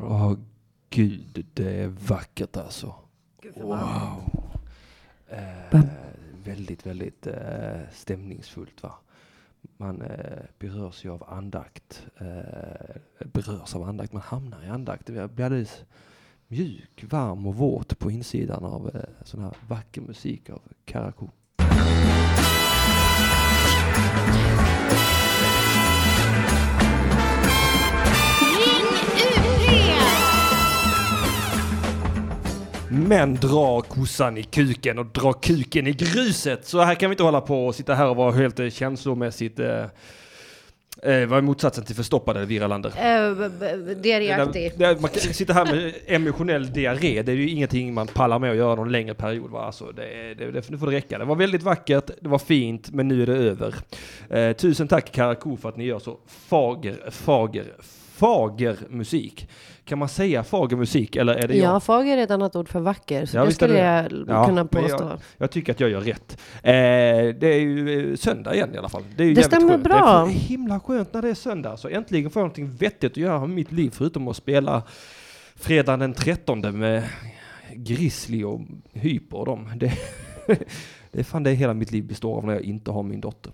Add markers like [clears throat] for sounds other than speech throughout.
Åh gud, det är vackert alltså. Wow. Eh, väldigt, väldigt eh, stämningsfullt va. Man eh, berörs ju av andakt. Eh, berörs av andakt, man hamnar i andakt. Det blir alldeles mjuk, varm och våt på insidan av eh, sån här vacker musik av Karakou. Men dra kossan i kuken och dra kuken i gruset. Så här kan vi inte hålla på och sitta här och vara helt eh, känslomässigt eh, Eh, vad är motsatsen till förstoppad eller viralander? Eh, diarréaktig. Man kan sitta här med emotionell diarré. Det är ju ingenting man pallar med att göra någon längre period. Va? Alltså, det, det, det, nu får det räcka. Det var väldigt vackert, det var fint, men nu är det över. Eh, tusen tack Karakou för att ni gör så fager, fager, fager musik. Kan man säga fager musik eller är det jag? Ja, fager är ett annat ord för vacker. Så ja, det skulle jag ja, kunna påstå. Jag, jag, tycker att jag gör rätt. Eh, det är ju eh, söndag igen i alla fall. Det, är det stämmer skönt. bra. Det är himla skönt när det är söndag. Så äntligen får jag någonting vettigt att göra med mitt liv förutom att spela fredagen den 13 med Grizzly och Hyper och dem. Det, [laughs] det är fan det hela mitt liv består av när jag inte har min dotter.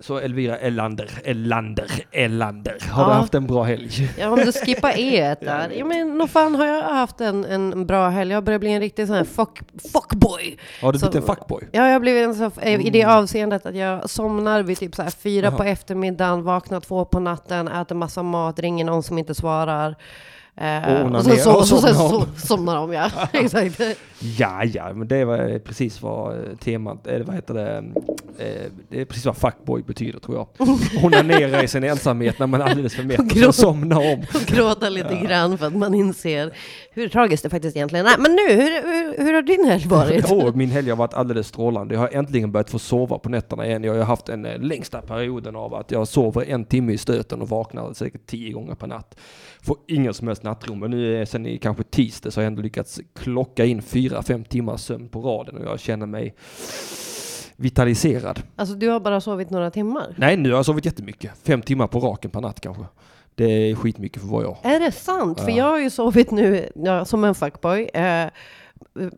Så Elvira Elander, Elander, Elander. Har ja. du haft en bra helg? Ja, om du skippar [laughs] e där. Ja, men nog fan har jag haft en, en bra helg. Jag börjar bli en riktig sån här fuck, fuckboy. Har du blivit en fuckboy? Ja, jag har blivit en sån, i det mm. avseendet att jag somnar vid typ så här fyra Aha. på eftermiddagen, vaknar två på natten, äter massa mat, ringer någon som inte svarar. Eh, och, sen, så, så, så, så, somnar de ja. [laughs] Exakt. Ja, ja, men det var precis vad eh, temat, eller vad heter det, eh, det är precis vad fuckboy betyder tror jag. [laughs] Onanera i sin ensamhet när man är alldeles för mätt och somna om. Och gråta lite ja. grann för att man inser hur tragiskt det faktiskt egentligen är. Men nu, hur, hur, hur har din helg varit? oh, min helg har varit alldeles strålande. Jag har äntligen börjat få sova på nätterna igen. Jag har haft den längsta perioden av att jag sover en timme i stöten och vaknar säkert tio gånger per natt. Får ingen som helst nattro. Men nu är sen i kanske tisdag så har jag ändå lyckats klocka in fyra, fem timmars sömn på raden och jag känner mig vitaliserad. Alltså du har bara sovit några timmar? Nej, nu har jag sovit jättemycket. Fem timmar på raken per natt kanske. Det är skitmycket för vad jag. Är det sant? Ja. För jag har ju sovit nu ja, som en fuckboy. Eh,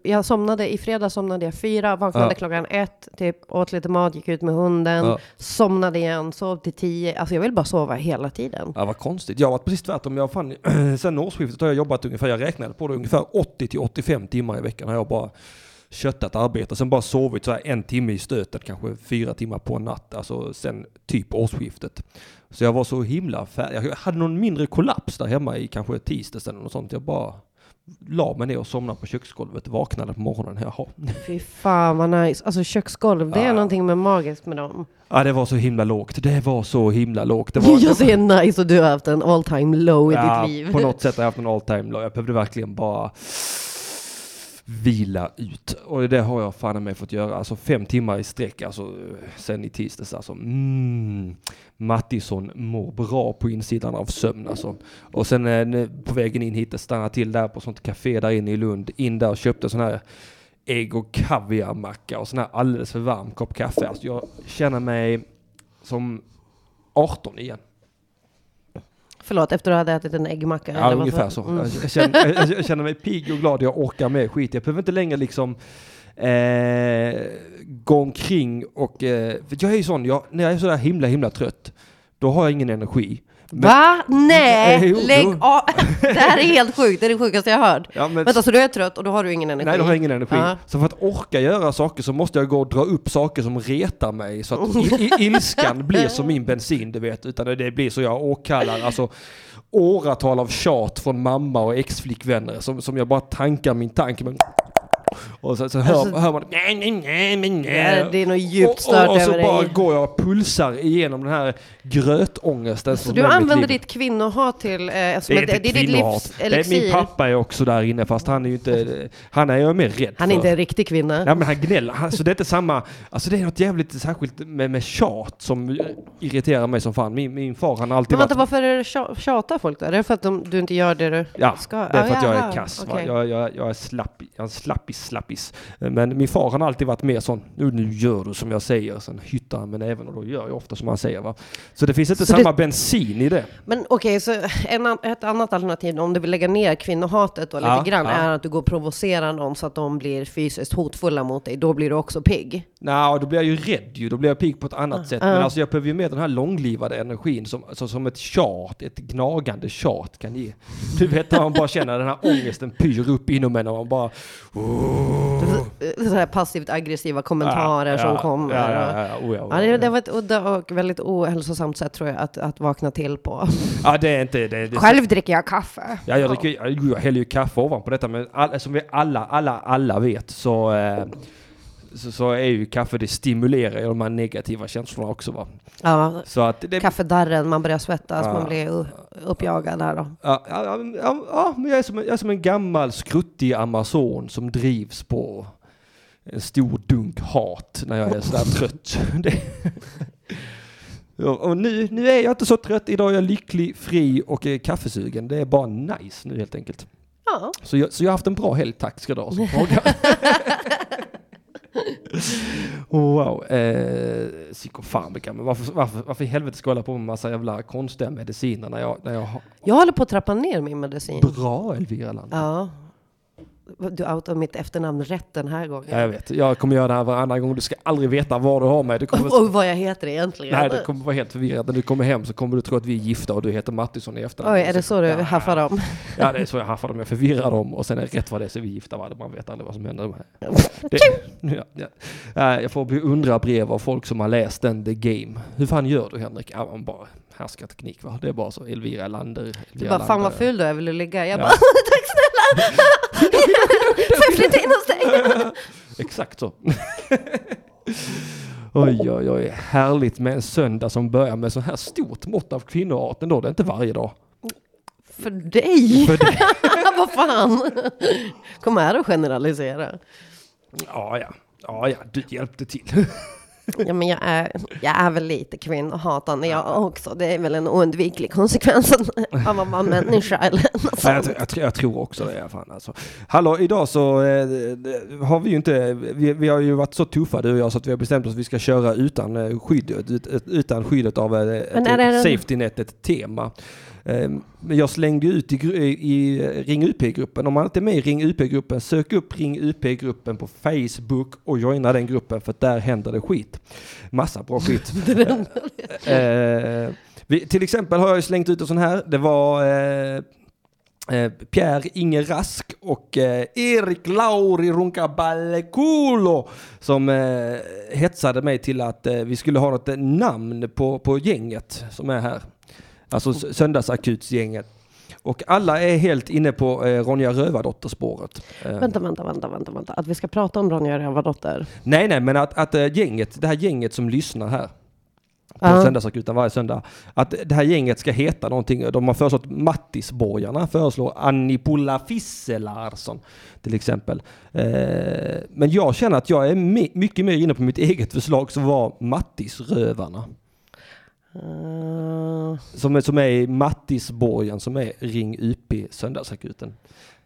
jag somnade, i fredag somnade jag fyra, vaknade ja. klockan ett, typ, åt lite mat, gick ut med hunden, ja. somnade igen, sov till tio. Alltså jag vill bara sova hela tiden. Ja, vad konstigt. Jag har varit precis tvärtom. Jag fan, [clears throat] sen årsskiftet har jag jobbat ungefär, jag räknade på det, ungefär 80 till 85 timmar i veckan har jag bara köttat arbete. Sen bara sovit så här en timme i stöten, kanske fyra timmar på en natt. Alltså sen typ årsskiftet. Så jag var så himla färdig. Jag hade någon mindre kollaps där hemma i kanske tisdags eller något sånt. Jag bara la mig ner och somnade på köksgolvet, vaknade på morgonen. Jaha. Fy fan vad nice. Alltså köksgolv, det är ja. någonting med magiskt med dem. Ja, det var så himla lågt. Det var så himla lågt. Det var, [laughs] jag säger nice och du har haft en all time low i ja, ditt liv. på något sätt har jag haft en all time low. Jag behövde verkligen bara vila ut. Och det har jag fan mig fått göra. Alltså fem timmar i sträck, alltså sen i tisdags alltså. Mm. Mattisson mår bra på insidan av sömn alltså. Och sen eh, på vägen in hit, stannade till där på sånt café där inne i Lund. In där och köpte sån här ägg och kaviarmacka och sån här alldeles för varm kopp kaffe. Alltså jag känner mig som 18 igen. Förlåt, efter att du hade ätit en äggmacka? Ja, ungefär så. Mm. Jag, känner, jag, känner, mig pigg och glad, jag orkar med skit. Jag behöver inte längre liksom eh, gå omkring och... Eh, jag är ju sån, jag, när jag är sådär himla, himla trött, då har jag ingen energi. Men, Va? Nej! [laughs] Jo, Lägg jo. av! [laughs] Det här är helt sjukt, det är det sjukaste jag har hört. Ja, men, Vänta, så du är trött och då har du ingen energi? Nej, då har jag ingen energi. Uh -huh. Så för att orka göra saker så måste jag gå och dra upp saker som retar mig så att [laughs] ilskan blir som min bensin, du vet. Utan det blir så jag åkallar, alltså åratal av tjat från mamma och exflickvänner som, som jag bara tankar min tank med och så, så hör, alltså, hör man nej, nej, nej, nej. Det är något djupt stört Och, och, och så bara dig. går jag och pulsar igenom den här grötångesten. Så du använder ditt kvinnohat till... Eh, det är inte det är ditt livs elixir. Min pappa är också där inne fast han är ju inte... Han är jag mer rädd Han är för. inte en riktig kvinna. Nej men han gnäller. Han, så det är inte samma... Alltså det är något jävligt särskilt med, med tjat som irriterar mig som fan. Min, min far han har alltid Men vänta, varit... varför är det tjatar folk då? Är det för att de, du inte gör det du ja, ska? Ja, det är för att jag är kass. Okay. Jag, jag, jag är slapp, jag är slapp i slappis. Men min far han har alltid varit mer sån, nu, nu gör du som jag säger. Sen hyttar han med näven och då gör jag ofta som han säger. Va? Så det finns inte Så samma det- bensin i det. Men okej, så en, ett annat alternativ om du vill lägga ner kvinnohatet och lite Ja, grann ja. är att du går och provocerar någon så att de blir fysiskt hotfulla mot dig. Då blir du också pigg. Nej, då blir jag ju rädd ju. Då blir jag pigg på ett annat sätt. Ja. Men alltså jag behöver ju med den här långlivade energin som, alltså, som ett tjat, ett gnagande tjat kan ge. Du vet när man bara känner den här ångesten pyr upp inom en och man bara... Så här passivt aggressiva kommentarer Ja, som ja, kommer. Ja, oh, oh, det, ja. det var ett udda och väldigt ohälsosamt sätt tror jag att, att vakna till på. ja, det är inte... Det, det, Själv dricker jag kaffe. Ja, jag, dricker, jag häller ju kaffe ovanpå detta, men all, som vi alla, alla, alla vet så, eh, så, så är ju kaffe, det stimulerar ju de här negativa känslorna också va. Ja, Så att det... kaffedarren, man börjar svettas, Ja. man blir uppjagad där då. Ja, ja, ja, men jag är, som, en- jag är som en gammal skruttig amazon som drivs på en stor dunk hat när jag är sådär trött. [laughs] Och nu, nu är jag inte så trött, idag är jag lycklig, fri och är kaffesugen. Det är bara nice nu helt enkelt. Ja. Så jag, så jag har haft en bra helg, tack ska du ha som [laughs] frågar. [laughs] wow, eh, psykofarmaka, men varför, varför, varför i helvete ska jag hålla på med massa jävla konstiga mediciner när jag, när jag har Jag håller på att trappa ner min medicin. bra Elvira Land? Ja. Du outar mitt efternamn rätt den här gången. Ja, jag vet, jag kommer göra det här varannan gång, du ska aldrig veta var du har mig. Du kommer, [laughs] Och vad jag heter egentligen. nej, du kommer vara helt förvirrad. När du kommer hem så kommer du tro att vi är gifta och du heter Mattisson i efternamn. Oj, är det så du Ja. haffar dem? [laughs] Ja, det är så jag haffar dem. Jag förvirrar dem och sen är rätt vad det är så är vi gifta. Va? Man vet aldrig vad som händer. Det, ja, ja. Jag får beundra brev av folk som har läst den The Game. Hur fan gör du Henrik? Ja, man bara härskar teknik va? Det är bara så. Elvira Lander. Elvira Du bara, fan vad Lander. ful du är, vill du ligga? Jag Ja. bara, [laughs] tack snälla! Får jag flytta in hos dig? [laughs] Exakt så. [laughs] oj, oj, oj. Härligt med en söndag som börjar med så här stort mått av kvinnoart ändå. Det är inte varje dag. För dig? För det. [laughs] vad fan? Kom här och generalisera. Ja, ja. Ja, ja, du hjälpte till. Ja, men jag är, jag är väl lite kvinnohatande jag också. Det är väl en oundviklig konsekvens av att vara [laughs] människa eller något Ja, jag, jag, jag tror också det. Fan, alltså. Hallå, idag så eh, har vi ju inte, vi, vi har ju varit så tuffa du och jag så att vi har bestämt oss att vi ska köra utan eh, skydd, ut, ut, utan skyddet av eh, ett, Men är det en- safety net, ett tema. Eh, Men jag slängde ut i, i Ring UP-gruppen. Om man inte är med i Ring UP-gruppen, sök upp Ring UP-gruppen på Facebook och joina den gruppen för där händer det skit. Massa bra skit. [laughs] Eh, vi, till exempel har jag slängt ut en sån här. Det var eh, eh, Pierre Inge Rask och eh, Erik Lauri Runkabalekulo som eh, hetsade mig till att eh, vi skulle ha något namn på, på gänget som är här. Alltså Söndagsakutsgänget. Och alla är helt inne på eh, Ronja Rövardotter-spåret. Eh, Vänta, vänta, vänta, vänta, vänta. Att vi ska prata om Ronja Rövardotter. Nej, nej, men att, att eh, gänget, det här gänget som lyssnar här på Ja. Söndagsakuten varje söndag, att det här gänget ska heta någonting. De har föreslått Mattisborgarna, föreslår Annipulla Fisselarsson till exempel. Men jag känner att jag är mycket mer inne på mitt eget förslag som var Mattisrövarna. Uh, Som är, som är i Mattisborgen som är Ring UP Söndagsakuten.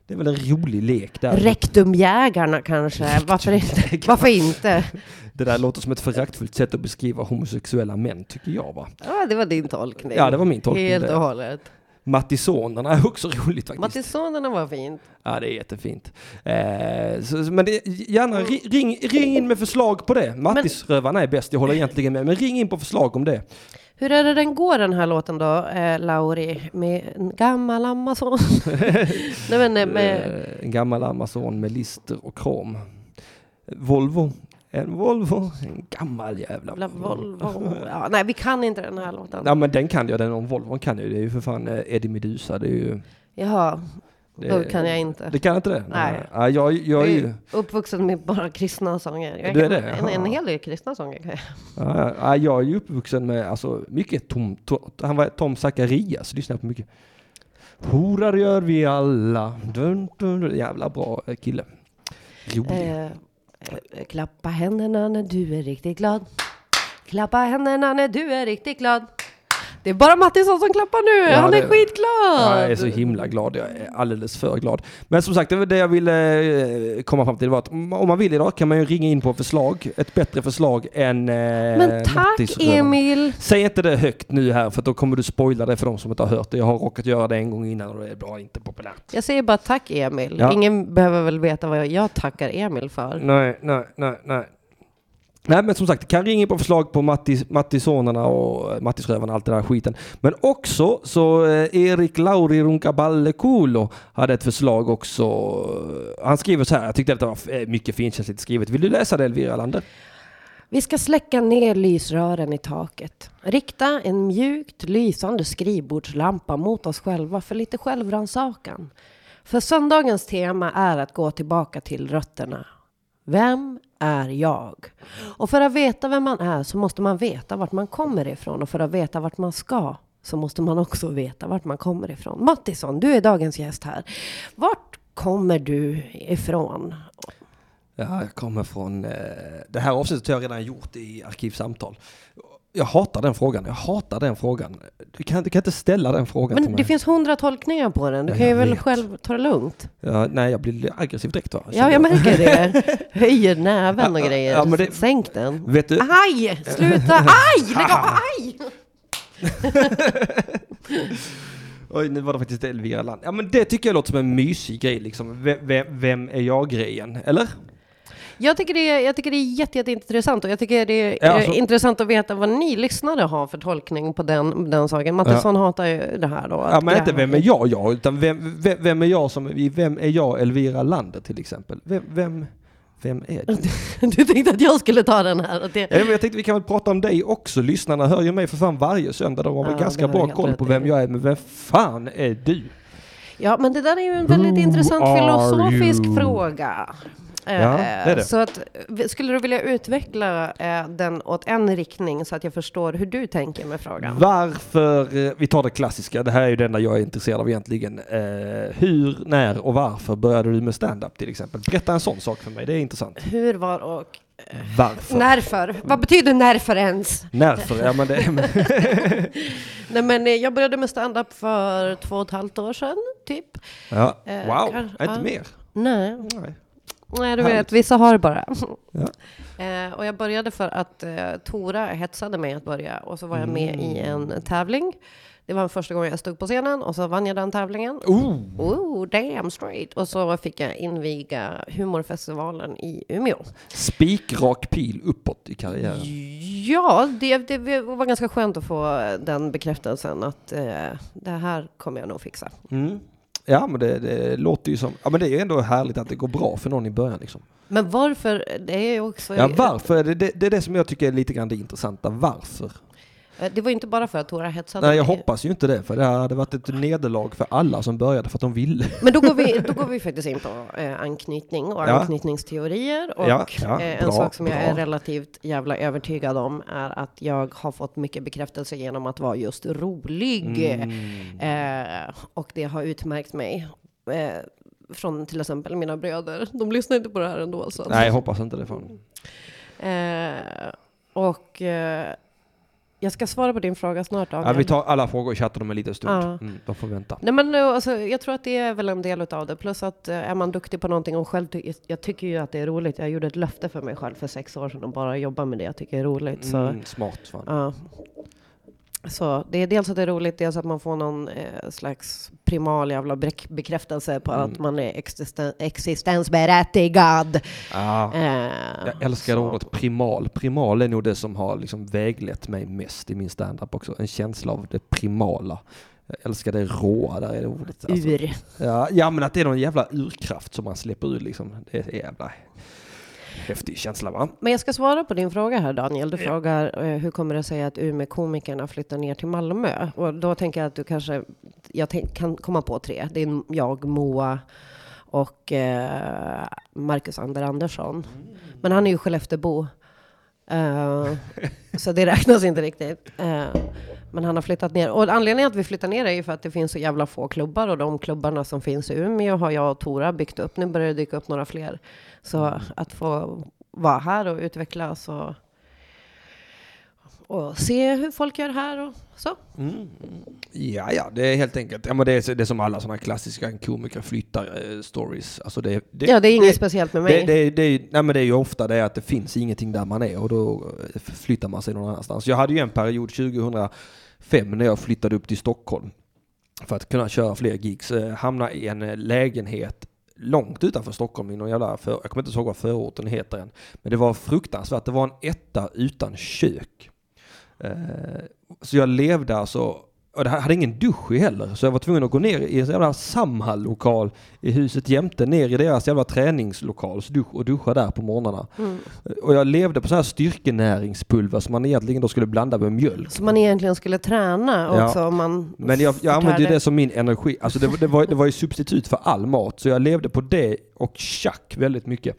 Det är väl en rolig lek där. Rektumjägarna kanske? Varför inte? Varför inte? Det där låter som ett föraktfullt sätt att beskriva homosexuella män tycker jag va. Ja, det var din tolkning. Ja, det var min tolkning. Helt och hållet. Mattisonerna är också [laughs] roligt faktiskt. Mattisonerna var fint. Ja, det är jättefint. Eh, så, men det, gärna ri- ring, ring in med förslag på det. Mattisrövarna är bäst, jag håller egentligen med. Men ring in på förslag om det. Hur är det den går den här låten då, eh, Lauri? Med en gammal Amazon? [laughs] Nej men eh, med... Eh, en gammal Amazon med lister och krom. Volvo. En Volvo. En gammal jävla Jävla Volvo. [laughs] Ja, nej, vi kan inte den här låten. Ja men den kan jag, den om Volvon kan jag ju. Det är ju för fan eh, Eddie Meduza. Det är ju... Jaha, Det, då kan jag inte. Det kan inte det? Nej. Ja, jag, jag Jag är är ju... uppvuxen med bara kristna sånger. Jag Du är kan- det? En, en hel del kristna sånger kan jag. Ja, ja, jag är ju uppvuxen med alltså, mycket Tom, Tom, han var Tom Zacharias, lyssnade jag på mycket. Horar gör vi alla. Dun, dun, dun. Jävla bra eh, kille. Rolig. Eh, Eh, eh, klappa händerna när du är riktigt glad. Klappa händerna när du är riktigt glad. Det är bara Mattisson som klappar nu, Ja, han är det- skitglad! Jag är så himla glad, jag är alldeles för glad. Men som sagt, det var det jag ville eh, komma fram till var att om man vill idag kan man ju ringa in på förslag, ett bättre förslag än eh, Men tack. Emil! Säg inte det högt nu här för då kommer du spoila det för de som inte har hört det. Jag har råkat göra det en gång innan och det är bara inte populärt. Jag säger bara tack Emil. Ja. Ingen behöver väl veta vad jag, jag tackar Emil för. Nej, nej, nej, nej. Nej men som sagt, kan ringa in på förslag på Mattis, Mattisonerna och eh, Mattisrövarna och allt det där skiten. Men också så eh, Erik Lauri Runkaballekulo hade ett förslag också. Eh, han skriver så här, jag tyckte att det var eh, mycket finkänsligt skrivet. Vill du läsa det Elvira Lander? Vi ska släcka ner lysrören i taket. Rikta en mjukt lysande skrivbordslampa mot oss själva för lite självrannsakan. För söndagens tema är att gå tillbaka till rötterna. Vem är jag? Och för att veta vem man är så måste man veta vart man kommer ifrån. Och för att veta vart man ska så måste man också veta vart man kommer ifrån. Mattisson, du är dagens gäst här. Vart kommer du ifrån? Ja, jag kommer från... Eh, det här avsnittet har jag redan gjort i Arkivsamtal. Jag hatar den frågan. Jag hatar den frågan. Du kan, du kan inte ställa den frågan till Men mig. det finns hundra tolkningar på den. Du Ja, kan ju jag väl vet. själv ta det lugnt. Ja, nej, jag blir aggressiv direkt va? Ja, jag märker det. [laughs] Höjer näven och Ja, grejer. ja, men det- Sänk den. Vet du? Aj! Sluta! [laughs] Aj! Lägg [laughs] av! Aj! Oj, nu var det faktiskt Elvira Land. Ja, men det tycker jag låter som en mysig grej liksom. Vem, vem, vem är jag-grejen? Eller? Jag tycker det är, jag tycker det är jätte, jätteintressant och jag tycker det är Ja, alltså- eh, intressant att veta vad ni lyssnare har för tolkning på den, den saken. Mattisson hatar ju det här då. Ja, men inte vem är jag, jag, utan vem, vem, vem är jag som, vem är jag Elvira Lander till exempel? Vem, vem, vem är du? [laughs] Du tänkte att jag skulle ta den här? Det, Ja, men jag tänkte vi kan väl prata om dig också. Lyssnarna hör ju mig för fan varje söndag. De har väl Ja, ganska bra koll på vem jag är. Men vem fan är du? Ja, men det där är ju en väldigt Who intressant filosofisk you? fråga. Eh, Ja, det det. Så att, skulle du vilja utveckla eh, den åt en riktning så att jag förstår hur du tänker med frågan? Varför, eh, vi tar det klassiska, det här är ju det enda jag är intresserad av egentligen. Eh, hur, när och varför började du med stand-up till exempel? Berätta en sån sak för mig, det är intressant. Hur, var och Varför? Närför? Vad betyder närför ens? Närför? Ja men det... [laughs] [laughs] Nej, men eh, jag började med stand-up för två och ett halvt år sedan, typ. ja. Eh, Wow, kan- inte mer. Nej, Nej. Nej du vet, vissa har det bara. Ja. [laughs] Eh, och jag började för att eh, Tora hetsade mig att börja och så var jag med i Mm. en tävling. Det var den första gången jag stod på scenen och så vann jag den tävlingen. Oh. Oh, damn straight! Och så fick jag inviga humorfestivalen i Umeå. Spikrak pil uppåt i karriären. Ja, det, det var ganska skönt att få den bekräftelsen att eh, det här kommer jag nog fixa. Mm. Ja men det, det låter ju som, ja men det är ju ändå härligt att det går bra för någon i början liksom. Men varför? Det är ju också... Ja varför? Det, det, det är det som jag tycker är lite grann det intressanta. Varför? Eh, Det var ju inte bara för att Tora hetsade Nej jag mig. hoppas ju inte det för det hade varit ett nederlag för alla som började för att de ville. Men då går vi, då går vi [laughs] faktiskt in på eh, anknytning och Ja. anknytningsteorier. Och Ja, ja, eh, en bra, sak som jag är relativt jävla övertygad om är att jag har fått mycket bekräftelse genom att vara just rolig. Mm. Eh, och det har utmärkt mig. Eh, från till exempel mina bröder. De lyssnar inte på det här ändå. Så. Nej jag hoppas inte det. Fan. Eh, och eh, jag ska svara på din fråga snart Ja, Daniel. vi tar alla frågor i chatten om en liten stund. Ja. Mm, de får vänta. Nej, men eh, alltså, jag tror att det är väl en del av det. Plus att eh, är man duktig på någonting och själv jag tycker ju att det är roligt. Jag gjorde ett löfte för mig själv för sex år sedan och bara jobba med det jag tycker är roligt. Så, Mm, smart fan. ja. Så det är dels att det är roligt, dels att man får någon eh, slags primal jävla bek- bekräftelse på Mm. att man är existen- existensberättigad. Ja. Eh, Jag älskar så- ordet primal. Primal är nog det som har liksom väglett mig mest i min standup också. En känsla av det primala. Jag älskar det råa där i det ordet. Alltså. Ur. Ja, ja, men att det är någon jävla urkraft som man släpper ur liksom. Det är jävla häftig känsla va? Men jag ska svara på din fråga här Daniel. Du Ja. frågar eh, hur kommer det sig att Umeå-komikerna flyttar ner till Malmö? Och då tänker jag att du kanske, jag kan komma på tre. Det är jag, Moa och eh, Marcus Ander Andersson. Men han är ju Skelleftebo. Eh, så det räknas inte riktigt. Eh, men han har flyttat ner. Och anledningen att vi flyttar ner är ju för att det finns så jävla få klubbar. Och de klubbarna som finns i Umeå har jag och Tora byggt upp. Nu börjar det dyka upp några fler. Så att få vara här och utvecklas och och se hur folk gör här och så. Mm. Ja, ja, det är helt enkelt, ja men det är, det är som alla sådana klassiska komiker flyttar eh, stories. Alltså det, det, ja, det är inget speciellt med mig. Det, det, det, nej, men det är ju ofta det att det finns ingenting där man är och då eh, flyttar man sig någon annanstans. Jag hade ju en period 2005 när jag flyttade upp till Stockholm för att kunna köra fler gigs, eh, hamna i en lägenhet långt utanför Stockholm i någon jävla, för, jag kommer inte ihåg vad förorten heter än. Men det var fruktansvärt, det var en etta utan kök. Eh, så jag levde alltså och det hade ingen dusch i heller, så jag var tvungen att gå ner i en jävla Samhall-lokal i huset jämte, ner i deras jävla träningslokal och duscha där på morgnarna. Mm. Och jag levde på så här styrkenäringspulver som man egentligen då skulle blanda med mjölk. Som man egentligen skulle träna också ja. om man Men jag, jag använde det som min energi, alltså det, det, var, det var ju substitut för all mat, så jag levde på det och tjack väldigt mycket.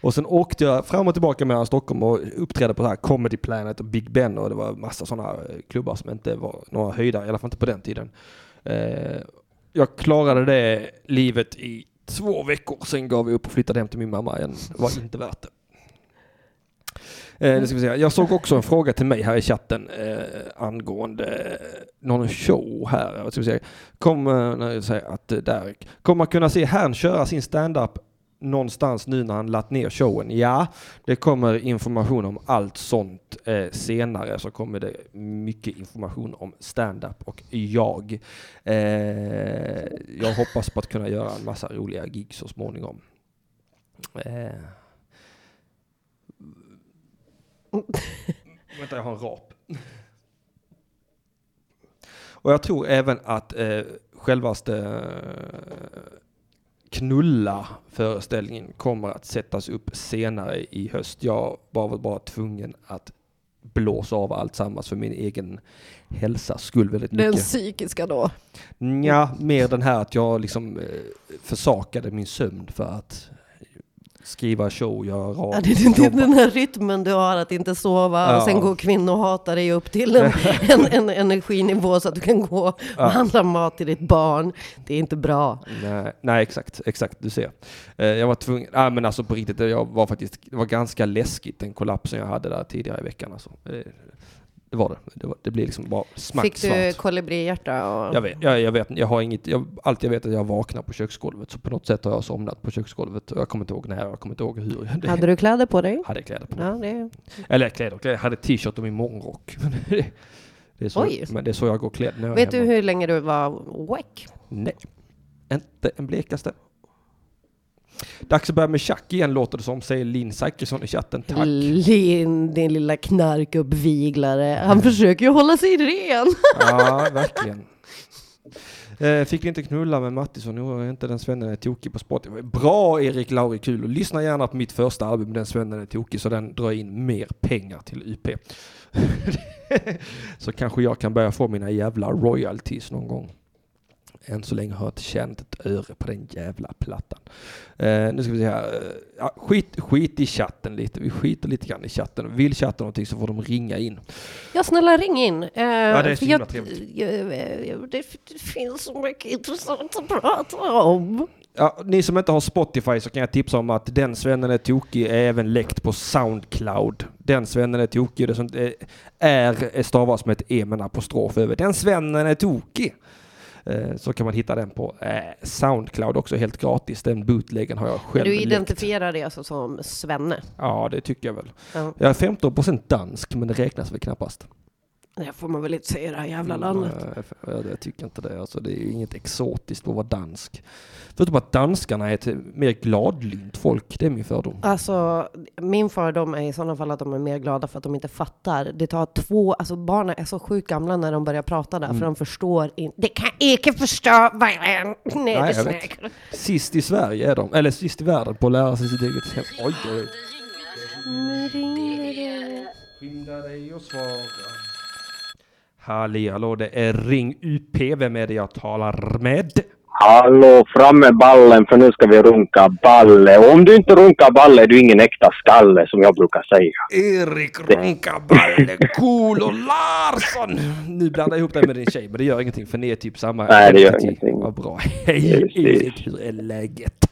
Och sen åkte jag fram och tillbaka mellan Stockholm och uppträdde på så här Comedy Planet och Big Ben och det var massa sådana eh, klubbar som inte var några höjdare, i alla fall inte på den tiden. Eh, jag klarade det livet i två veckor, sen gav vi upp och flyttade hem till min mamma igen. Det var inte värt det. Eh, ska vi säga. Jag såg också en fråga till mig här i chatten eh, angående någon show här. Ska vi säga. Kommer, eh, säger att, eh, där, kommer man kunna se Herrn köra sin stand-up någonstans nu när han lagt ner showen. Ja, det kommer information om allt sånt eh, senare så kommer det mycket information om stand-up och jag. Eh, jag hoppas på att kunna göra en massa roliga gig så småningom. Eh. Vänta, jag har en rap. Och jag tror även att eh, självaste eh, knulla föreställningen kommer att sättas upp senare i höst. Jag var bara tvungen att blåsa av allt sammans för min egen hälsa skull väldigt mycket. Den psykiska då? Ja, mer den här att jag liksom eh, försakade min sömn för att skriva show, göra radio. Ja, det är jobba. den här rytmen du har att inte sova ja. och sen går kvinnohatare dig upp till en, [laughs] en, en, energinivå så att du kan gå och ja. handla mat till ditt barn. Det är inte bra. Nej, nej exakt, exakt, du ser. Eh, jag var tvungen, nej men alltså på riktigt, jag var faktiskt, det var ganska läskigt den kollapsen jag hade där tidigare i veckan alltså. Det var det. Det, var, det blir liksom bara smack Fick du kolibrihjärta? Och... Jag vet, jag, jag, vet, jag har inget, jag, allt jag vet är att jag vaknar på köksgolvet, så på något sätt har jag somnat på köksgolvet. Och jag kommer inte ihåg när, jag kommer inte ihåg hur. Det, hade du kläder på dig? Hade kläder på mig. Ja, det... Eller kläder, jag hade t-shirt och min morgonrock. [laughs] det, är så, Oj. Men det är så jag går klädd när jag Vet du hur länge du var wack? Nej, inte en blekaste. Dags att börja med schack igen låter det som, säger Linn Zachrisson i chatten. Tack. Linn, din lilla knarkuppviglare. Han försöker ju hålla sig ren. [laughs] ja, verkligen. Eh, fick inte knulla med Mattisson, jo, inte den svennen är tokig på Spotify. Bra Erik Lauri, kul. Och lyssna gärna på mitt första album, Den svennen är tokig, så den drar in mer pengar till UP. [laughs] så kanske jag kan börja få mina jävla royalties någon gång. Än så länge har jag inte tjänat ett öre på den jävla plattan. Eh, nu ska vi se här. Eh, ja, skit, skit i chatten lite. Vi skiter lite grann i chatten. Vill chatten någonting så får de ringa in. Ja, snälla ring in. Eh, ja, det är så himla trevligt. Det, det finns så mycket intressant att prata om. Ja, ni som inte har Spotify så kan jag tipsa om att Den svennen är tokig är även läckt på Soundcloud. Den svennen är tokig, det som är stavas med ett E med en apostrof över. Den svennen är tokig. Eh, så kan man hitta den på eh, Soundcloud också helt gratis. Den bootleggen har jag själv Du identifierar det alltså som svenne? Ja, det tycker jag väl. Ja. Jag är 15 procent dansk, men det räknas väl knappast. Det får man väl inte säga i det här jävla mm, landet. Mm, jag tycker inte det. Alltså, det är ju inget exotiskt att vara dansk. Förutom att danskarna är ett mer gladlynt folk. Det är min fördom. Alltså, min fördom är i sådana fall att de är mer glada för att de inte fattar. Det tar två, alltså barnen är så sjukt gamla när de börjar prata där, mm. för de förstår inte. Det kan inte förstå vad Nej, Nej jag vet. Sist i Sverige är de, eller sist i världen på att lära sig sitt eget hem. Oj, oj. Skynda dig och svara. Halli hallå, det är Ring UP. Vem är det jag talar med? Hallå, fram med ballen för nu ska vi runka balle. Och om du inte runkar balle är du ingen äkta skalle som jag brukar säga. Erik runka balle, cool och Larsson! Nu blandar jag ihop dig med din tjej, men det gör ingenting för ni är typ samma. Nej, det gör ingenting. Vad bra. Hej Erik, hur är läget?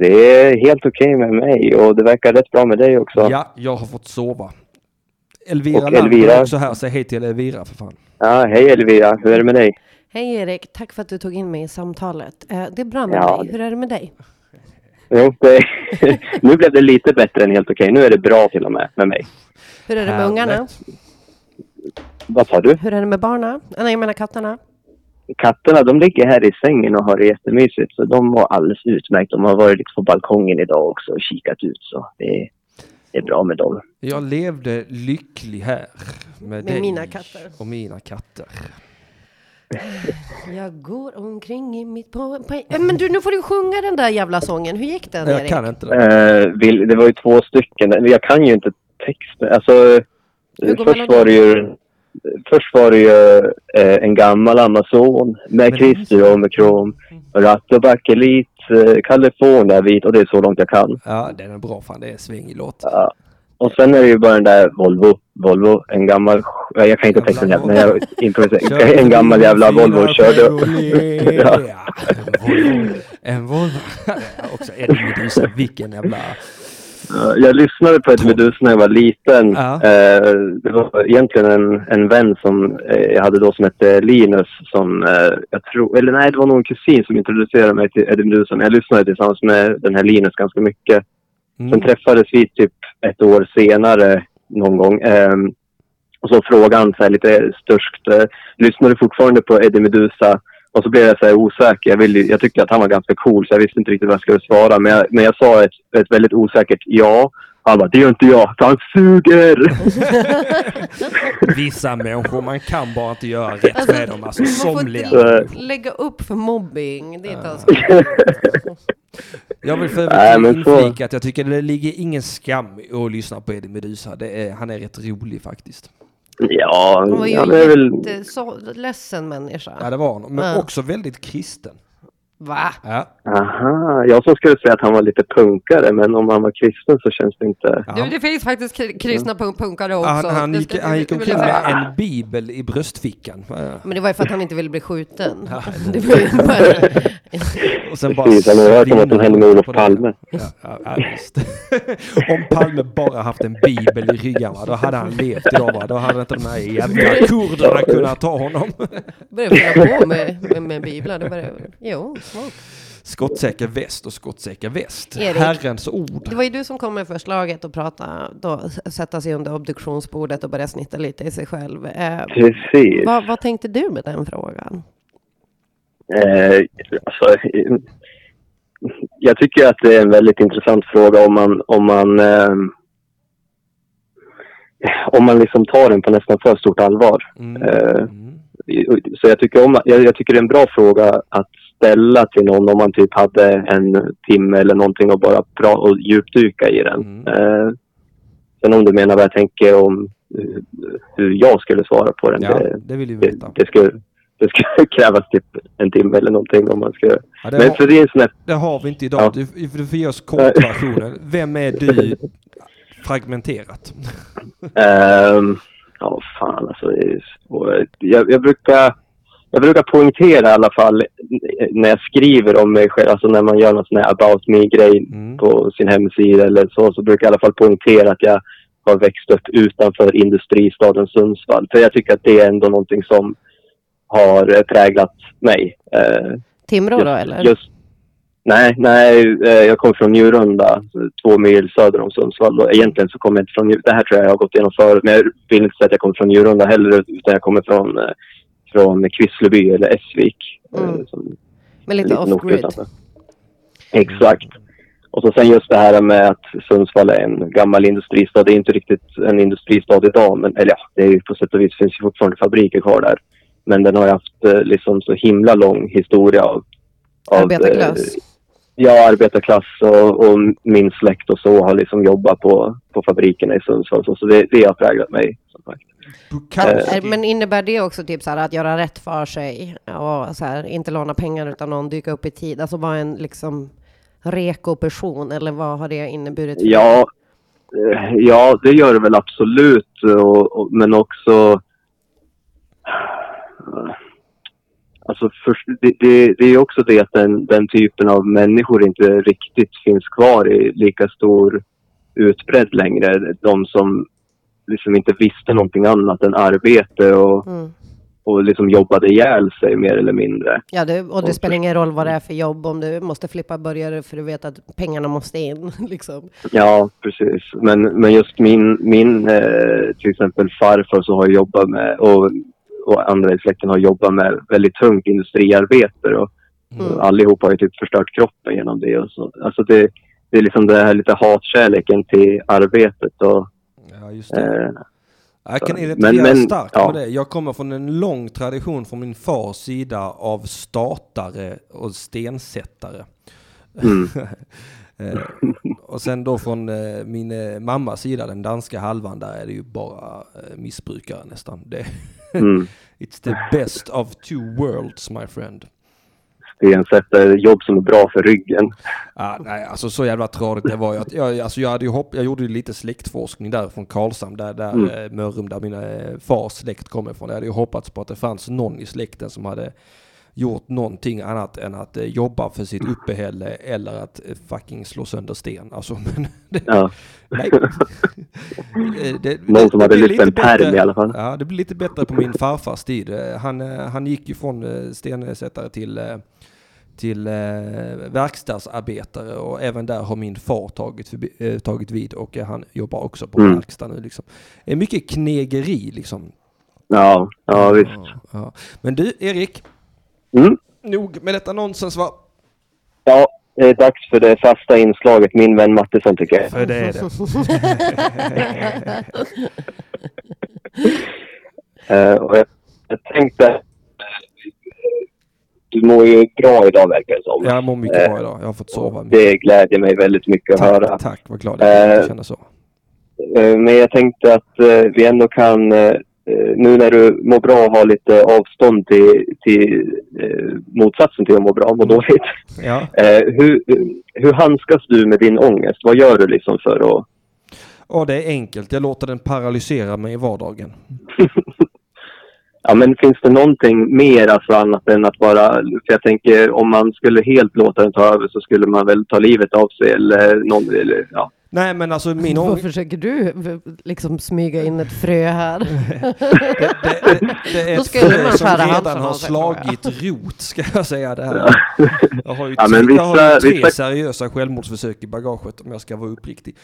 Det är helt okej okay med mig och det verkar rätt bra med dig också. Ja, jag har fått sova Elvira Och Elvira. är också här. Säg hej till Elvira för fan. Ja, hej Elvira, hur är det med dig? Hej Erik, tack för att du tog in mig i samtalet. Eh, det är bra med Ja. mig. Hur är det med dig? Jo, det, [laughs] nu blev det lite bättre än helt okej. Nu är det bra till och med med mig. Hur är det med ungarna? Vad sa du? Hur är det med barna? Nej, jag menar katterna. Katterna, de ligger här i sängen och har det jättemysigt. Så de var alldeles utmärkt. De har varit lite på balkongen idag också och kikat ut. Så det, det är bra med dem. Jag levde lycklig här med, Med dig mina katter. och mina katter. Jag går omkring i mitt på... på men du, nu får du sjunga den där jävla sången. Hur gick den, Jag Erik? kan inte det. Eh, vill, det var ju två stycken. Jag kan ju inte texten. Alltså, först var det ju, först var det ju eh, en gammal Amazon med Christer och med krom. Ratt och bakelit, California vit och det är så långt jag kan. Ja, den är bra. Fan, det är en svängig låt. Ja. Och sen är det ju bara den där Volvo. Volvo, en gammal... ja, Jag kan inte texten här, men jag improviserar. En gammal jävla Volvo körde... [laughs] Ja. En Volvo. En Volvo. [laughs] Också Eddie Meduza. Vilken jävla... Ja, Jag lyssnade på ett Medusa när jag var liten. Ja. Eh, det var egentligen en, en vän som eh, jag hade då som hette Linus som eh, jag tror, eller nej det var nog en kusin som introducerade mig till Eddie Meduza. Jag lyssnade tillsammans med den här Linus ganska mycket. Sen Mm. träffades vi typ ett år senare någon gång. Ehm, och så frågade han så här lite störskt, eh, lyssnar du fortfarande på Eddie Meduza? Och så blev jag så här osäker. Jag, ville, jag tyckte att han var ganska cool så jag visste inte riktigt vad jag skulle svara. Men jag, men jag sa ett, ett väldigt osäkert ja. Han bara, det gör inte jag, för han suger! [laughs] Vissa människor, man kan bara inte göra rätt Alltså, med dem. Alltså Man får somliga. inte lägga upp för mobbing. Det är inte alls [laughs] Jag vill för övrigt så- inflika att jag tycker det ligger ingen skam i att lyssna på Eddie Meduza. Det är, han är rätt rolig faktiskt. Ja, Han var ju är väl... jätte så ledsen människa. Ja, det var han. Men Ja. också väldigt kristen. Va? Ja. Aha, jag som skulle säga att han var lite punkare, men om han var kristen så känns det inte... Ja. Du, det finns faktiskt kri- kristna punk- punkare också. Han, han, Det gick, ska- han gick det omkring jag med en bibel i bröstfickan. Ja. Men det var ju för att han inte ville bli skjuten. Ja. [laughs] Det var ju bara... [laughs] Och sen bara Precis, han har hört om vad som hände med Olof det. Palme. Ja, ja, ja, visst. [laughs] om Palme bara haft en bibel i ryggen, va, då hade han levt idag. Va? Då hade inte de här jävla kurderna kunnat ta honom. började fylla på med, med, med biblar. Det. Jo, Skottsäker väst och skottsäker väst. Erik. Herrens ord. Det var ju du som kom med förslaget att prata, då, sätta sig under obduktionsbordet och börja snitta lite i sig själv. Eh, Precis. vad, vad tänkte du med den frågan? Eh, alltså, jag tycker att det är en väldigt intressant fråga om man, om man, eh, om man liksom tar den på nästan för stort allvar. Mm. Eh, Mm. Så jag tycker, om, jag, jag tycker det är en bra fråga att ställa till någon om man typ hade en timme eller någonting och bara pra- och djupdyka i den. Mm. Eh, sen om du menar vad jag tänker om hur jag skulle svara på den. Ja, det, det vill vi det, veta. det, skulle, det skulle [laughs] krävas typ en timme eller någonting om man skulle... Ja, det, Men har, för det är sån här det har vi inte idag. Ja. Du, du får ge oss kortversionen. Vem är du? [laughs] Fragmenterat. Ehm, ja, fan alltså. det. Jag, jag, brukar, jag brukar poängtera i alla fall när jag skriver om mig själv, alltså när man gör någon sån här about me-grej Mm. på sin hemsida eller så, så brukar jag i alla fall poängtera att jag har växt upp utanför industristaden Sundsvall. För jag tycker att det är ändå någonting som har präglat mig. Eh, Timrå då eller? Just, nej, nej, eh, jag kommer från Njurunda, två mil söder om Sundsvall. Och egentligen så kommer jag inte från. Det här tror jag jag har gått igenom förut, men jag vill inte säga att jag kommer från Njurunda heller, utan jag kommer från, eh, från Kvissleby eller Essvik. eh, Mm. Som Med en lite off-grid. Exakt. Och så sen just det här med att Sundsvall är en gammal industristad. Det är inte riktigt en industristad idag, men eller ja, det är ju på sätt och vis finns ju fortfarande fabriker kvar där. Men den har ju haft eh, liksom så himla lång historia av... av Arbetarklass. eh, Ja, arbetarklass och, och min släkt och så har liksom jobbat på, på fabrikerna i Sundsvall. Så, så det, det har präglat mig. Som sagt. Bukowski. Eh, Men innebär det också typ så här att göra rätt för sig och så här, inte låna pengar utan någon dyka upp i tid? Alltså vara en liksom reko person eller vad har det inneburit? för? Ja, eh, ja, det gör det väl absolut. Och, och, men också... eh, Alltså först, det, det, det är också det att den, den typen av människor inte riktigt finns kvar i lika stor utbredd längre. De som liksom inte visste någonting annat än arbete och, Mm. och liksom jobbade ihjäl sig mer eller mindre. Ja, det, och det spelar ingen roll vad det är för jobb om du måste flippa burgare för du vet att pengarna måste in. [laughs] Liksom. Ja, precis. Men, men just min, min eh, till exempel farfar så har jobbat med och, och andra i släkten har jobbat med väldigt tungt industriarbete och, Mm. och allihop har ju typ förstört kroppen genom det. Och så. Alltså det, det är liksom det här lite hatkärleken till arbetet och Ja, just det. eh, Jag kan Men- identifiera men- starkt ja. med det. Jag kommer från en lång tradition från min fars sida av statare och stensättare. mm, [laughs] Eh, och sen då från eh, min mammas sida, den danska halvan, där är det ju bara missbrukare nästan. Det, mm. [laughs] it's the best of two worlds my friend. Stensätter jobb som är bra för ryggen. Ah, nej, alltså så jävla tradigt det var att jag, alltså jag hade ju hopp, jag gjorde ju lite släktforskning där från Karlshamn, där, där Mm. eh, Mörrum, där mina eh, fars släkt kommer ifrån. Jag hade ju hoppats på att det fanns någon i släkten som hade gjort någonting annat än att eh, jobba för sitt uppehälle eller att fucking slå sönder sten. Alltså, [laughs] men det, Ja. nej. [laughs] Det, Någon som det hade blir lyft en pärm i alla fall. Ja, det blir lite bättre på min farfars tid. Han, han gick ju från stensättare till, till eh, verkstadsarbetare och även där har min far tagit, förbi, eh, tagit vid och eh, han jobbar också på Mm. verkstad nu liksom. Det är mycket knegeri liksom. Ja, ja visst. Ja, ja. Men du Erik, Mm. nog med detta nonsens va? Ja, det är dags för det fasta inslaget Min vän Mattisson tycker jag. För det är det. [laughs] Eh, och jag, jag tänkte... eh, Du mår ju bra idag verkar det som. Jag mår mycket bra idag. Jag har fått sova mycket. Det glädjer mig väldigt mycket att höra. Tack, tack, vad glad jag är Eh, känna så. Eh, Men jag tänkte att eh, vi ändå kan, eh, nu när du mår bra, ha lite avstånd till, till eh, motsatsen till att må bra, må dåligt. Ja. [laughs] Eh, hur, hur handskas du med din ångest? Vad gör du liksom för att... Och det är enkelt. Jag låter den paralysera mig i vardagen. [laughs] Ja, men finns det någonting mer alltså annat än att bara... För jag tänker om man skulle helt låta den ta över så skulle man väl ta livet av sig eller någon... Eller, ja. Nej men alltså min ångest... försöker du liksom smyga in ett frö här? [laughs] Det, det, det är Då ett frö som redan har slagit rot ska jag säga det här. Jag har ju Ja, tre, men jag har ju vissa- tre vissa- seriösa självmordsförsök i bagaget om jag ska vara uppriktig.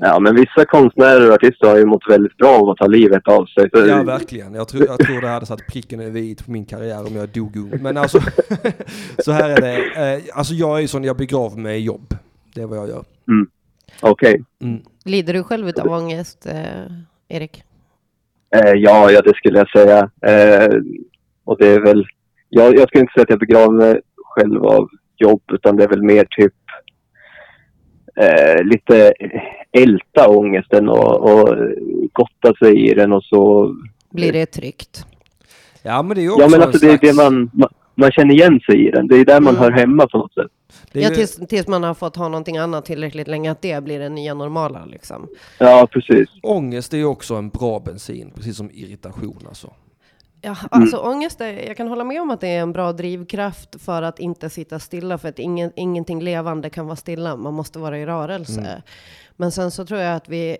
Ja, men vissa konstnärer och artister har ju mått väldigt bra av att ta livet av sig. Så, Ja verkligen. Jag tror, jag tror det hade satt pricken över i på min karriär om jag dog ung. Men alltså [laughs] så här är det. Eh, Alltså jag är ju sån, jag begraver mig i jobb. Det är vad jag gör. Okej. Mm. Lider du själv av ångest, eh, Erik? Eh, ja, ja, det skulle jag säga. Eh, och det är väl... Jag, jag skulle inte säga att jag begraver mig själv av jobb, utan det är väl mer typ eh, lite älta ångesten och, och gotta sig i den och så... Blir det tryggt? Ja men det är ju också Ja, men en alltså det är det slags- man, man... Man känner igen sig i den. Det är där man Mm. hör hemma på något sätt. är Ja, ju- tills, tills man har fått ha någonting annat tillräckligt länge, att det blir det nya normala liksom. Ja, precis. Ångest är ju också en bra bensin, precis som irritation alltså. Ja, alltså ångest, är, jag kan hålla med om att det är en bra drivkraft för att inte sitta stilla, för att ingen, ingenting levande kan vara stilla, man måste vara i rörelse. Men sen så tror jag att vi,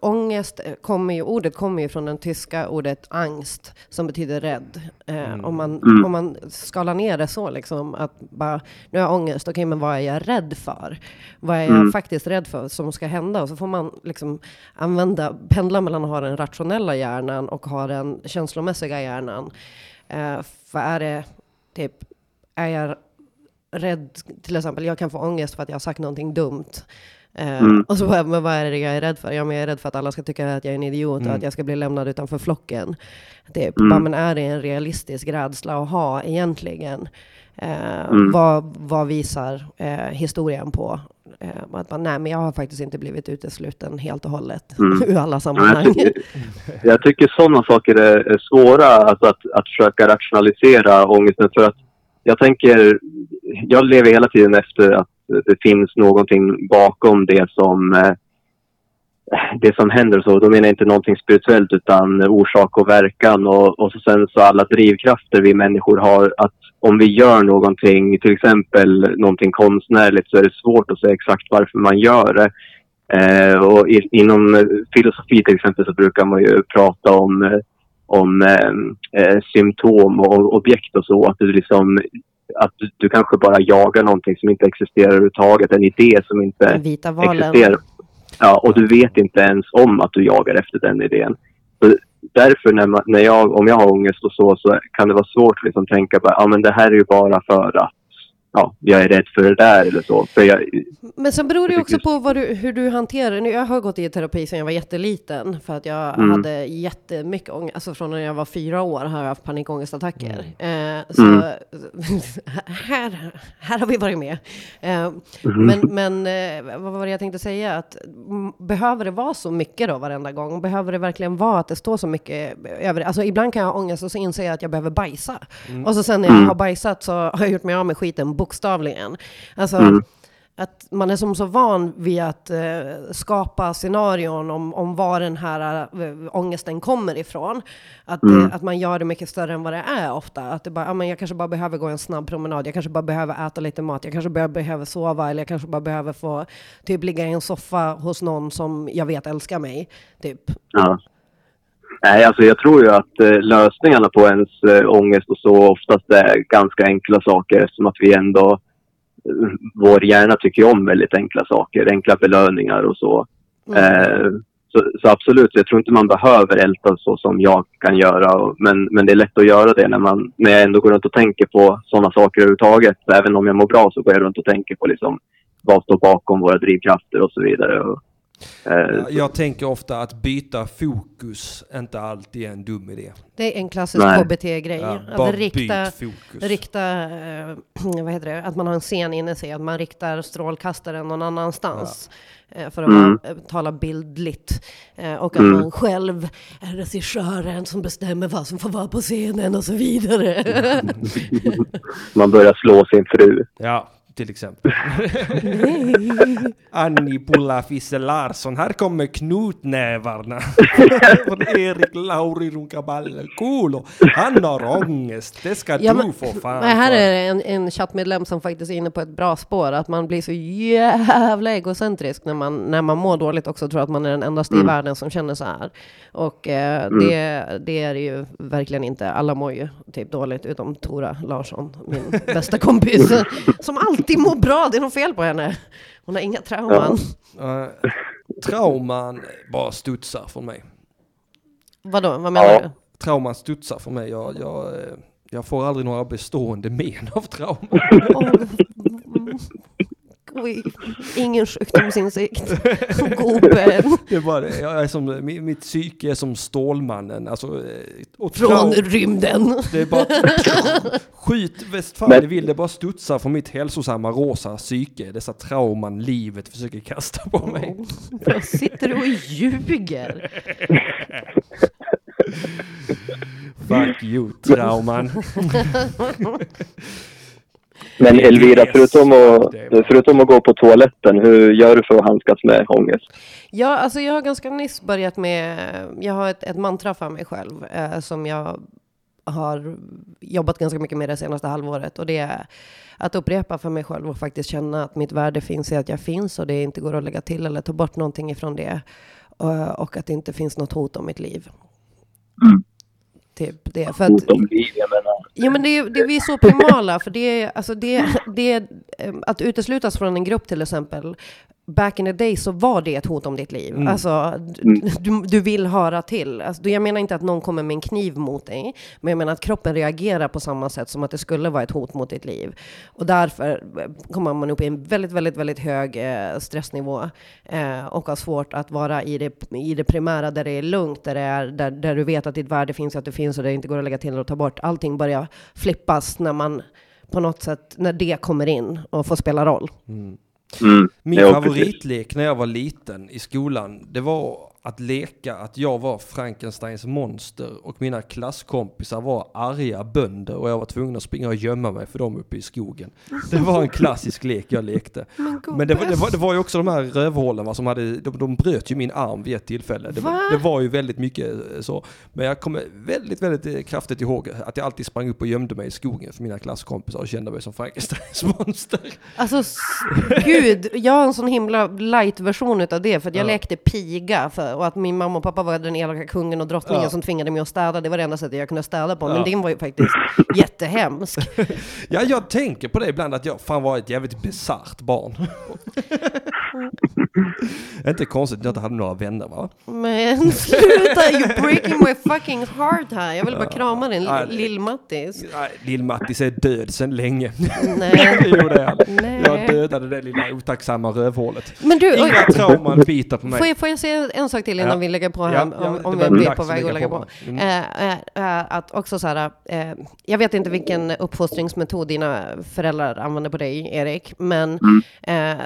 ångest kommer ju, ordet kommer ju från det tyska ordet angst, som betyder rädd. Eh, om, man, Mm. om man skalar ner det så liksom, att bara, nu har jag ångest, okej men vad är jag rädd för? Vad är jag Mm. faktiskt rädd för som ska hända? Och så får man liksom använda, pendla mellan att ha den rationella hjärnan och ha den känslomässiga hjärnan. Eh, för är det typ, är jag rädd, till exempel, jag kan få ångest för att jag har sagt någonting dumt. Eh, Mm. Och så bara, men vad är det jag är rädd för? Ja, men jag är rädd för att alla ska tycka att jag är en idiot Mm. och att jag ska bli lämnad utanför flocken. Typ, Mm. bara, men är det en realistisk rädsla att ha egentligen? Eh, Mm. vad, vad visar eh, historien på? Eh, att man, nej, men jag har faktiskt inte blivit utesluten helt och hållet [laughs] Mm. ur alla Ja, jag, sammanhang. tycker, [laughs] jag tycker sådana saker är, är svåra, alltså att, att försöka rationalisera ångesten. För att jag tänker, jag lever hela tiden efter att det finns någonting bakom det som, eh, det som händer. Så då menar jag inte någonting spirituellt utan orsak och verkan. Och, och så sen så alla drivkrafter vi människor har. Att om vi gör någonting, till exempel någonting konstnärligt, så är det svårt att säga exakt varför man gör det. Eh, och i, inom filosofi till exempel så brukar man ju prata om, om eh, symptom och objekt och så. Att du liksom att du, du, kanske bara jagar någonting som inte existerar överhuvudtaget, en idé som inte existerar. Ja, och du vet inte ens om att du jagar efter den idén. Så därför när, man, när jag, om jag har ångest och så, så kan det vara svårt att liksom tänka på, ah, men det här är ju bara för att ja, jag är rädd för det där eller så. För jag, men sen beror det också på du, hur du hanterar det. Jag har gått i terapi sedan jag var jätteliten för att jag mm. hade jättemycket ångest. Alltså från när jag var fyra år har jag haft panikångestattacker. Mm. Eh, så mm. [laughs] här, här har vi varit med. Eh, mm. Men, men eh, vad var det jag tänkte säga? Att, behöver det vara så mycket då varenda gång? Behöver det verkligen vara att det står så mycket över Alltså ibland kan jag ha ångest och så inser jag att jag behöver bajsa. Mm. Och så sen när jag mm. har bajsat så har jag gjort mig av med skiten bokstavligen. Alltså, mm. att man är som så van vid att uh, skapa scenarion om, om var den här uh, ångesten kommer ifrån. Att, mm. uh, att man gör det mycket större än vad det är ofta. Att det bara, ja, men jag kanske bara behöver gå en snabb promenad, jag kanske bara behöver äta lite mat, jag kanske bara behöver sova, eller jag kanske bara behöver få typ ligga i en soffa hos någon som jag vet älskar mig. Typ. Ja. Nej, alltså jag tror ju att eh, lösningarna på ens eh, ångest och så oftast är ganska enkla saker eftersom att vi ändå, eh, vår hjärna tycker om väldigt enkla saker, enkla belöningar och så. Mm. Så, så, absolut, jag tror inte man behöver älta så som jag kan göra. Men, men det är lätt att göra det när, man, när jag ändå går runt och tänker på sådana saker överhuvudtaget. Även om jag mår bra så går jag runt och tänker på liksom, vad står bakom våra drivkrafter och så vidare. Och, jag tänker ofta att byta fokus inte alltid är en dum idé. Det är en klassisk KBT-grej. Ja, att rikta, rikta eh, [clears throat] vad heter det, att man har en scen inne sig, att man riktar strålkastaren någon annanstans. Ja. Eh, för att mm. tala bildligt. Och att mm. man själv är regissören som bestämmer vad som får vara på scenen och så vidare. [laughs] man börjar slå sin fru. Ja, till exempel. Annie Pulla Fisse Larsson, här kommer knutnävarna [laughs] från Erik Lauri Runkaballe. Cool! Han har ångest, det ska ja, du men, få fan men Här är en, en chattmedlem som faktiskt är inne på ett bra spår, att man blir så jävla egocentrisk när man, när man mår dåligt också, tror att man är den endaste mm. i världen som känner så här. Och eh, mm. det, det är det ju verkligen inte. Alla mår ju typ dåligt, utom Tora Larsson, min bästa kompis, [laughs] som alltid mår bra. Det är något fel på henne. Hon har inga trauman. Ja. Uh, trauman bara studsar för mig. Vadå, vad menar ja. du? Trauman studsar för mig. Jag, jag, eh, jag får aldrig några bestående men av trauman. Oh. Ingen sjukdomsinsikt. [laughs] Gubben. Det är bara det. Jag är som, mitt psyke är som Stålmannen. Alltså, eh, Från rymden. Det är bara [laughs] skjut väst fan det vill. Det bara studsar från mitt hälsosamma rosa psyke. Dessa trauman livet försöker kasta på mig. Vad sitter du och ljuger? Fuck you, trauman. [laughs] Men Elvira, förutom att, förutom att gå på toaletten, hur gör du för att handskas med ångest? Ja, alltså jag har ganska nyss börjat med, jag har ett, ett mantra för mig själv eh, som jag har jobbat ganska mycket med det senaste halvåret och det är att upprepa för mig själv och faktiskt känna att mitt värde finns i att jag finns och det inte går att lägga till eller ta bort någonting ifrån det och, och att det inte finns något hot om mitt liv. Mm. Typ det. För att, ja, men det, det, vi är så primala, för det, alltså det, det, eh, att uteslutas från en grupp till exempel, back in the day så var det ett hot om ditt liv. Mm. Alltså, mm. du, du vill höra till. Alltså, jag menar inte att någon kommer med en kniv mot dig, men jag menar att kroppen reagerar på samma sätt som att det skulle vara ett hot mot ditt liv. Och därför eh, kommer man upp i en väldigt, väldigt, väldigt hög eh, stressnivå eh, och har svårt att vara i det, i det primära där det är lugnt, där, det är, där, där du vet att ditt värde finns, att det finns och det inte går att lägga till och ta bort. Allting börjar flippas när man på något sätt, när det kommer in och får spela roll. Mm. Mm. Min favoritlek när jag var liten i skolan, det var att leka att jag var Frankensteins monster och mina klasskompisar var arga bönder och jag var tvungen att springa och gömma mig för dem uppe i skogen. Det var en klassisk lek jag lekte. [laughs] Men, Men det, var- det, var, det var ju också de här rövhålen va, som hade, de, de bröt ju min arm vid ett tillfälle. Det, Va? var- det var ju väldigt mycket eh, så. Men jag kommer väldigt, väldigt eh, kraftigt ihåg att jag alltid sprang upp och gömde mig i skogen för mina klasskompisar och kände mig som Frankensteins [laughs] monster. Alltså, gud, jag har en sån himla light-version utav det, för att jag Ja. lekte piga, för, och att min mamma och pappa var den elaka kungen och drottningen Ja. som tvingade mig att städa. Det var det enda sättet jag kunde städa på, Ja. men din var ju faktiskt [laughs] jättehemsk. [laughs] Ja, jag tänker på det ibland att jag fan var ett jävligt bisarrt barn. [laughs] inte konstigt att jag inte hade några vänner va? Men sluta, you're breaking my fucking heart här. Jag vill bara krama din lill-Mattis. Lill-Mattis är död sedan länge. Nej. jo, det är. Nej. Jag dödade det lilla otacksamma rövhålet. Men du, Inga trauman biter på mig. får jag, får jag säga en sak till innan Ja. vi lägger på här, Ja, om, ja, om vi bli är dags på att väg att lägga på. på? Mm. Eh, eh, eh, att också så här, eh, jag vet inte vilken uppfostringsmetod dina föräldrar använder på dig, Erik, men eh,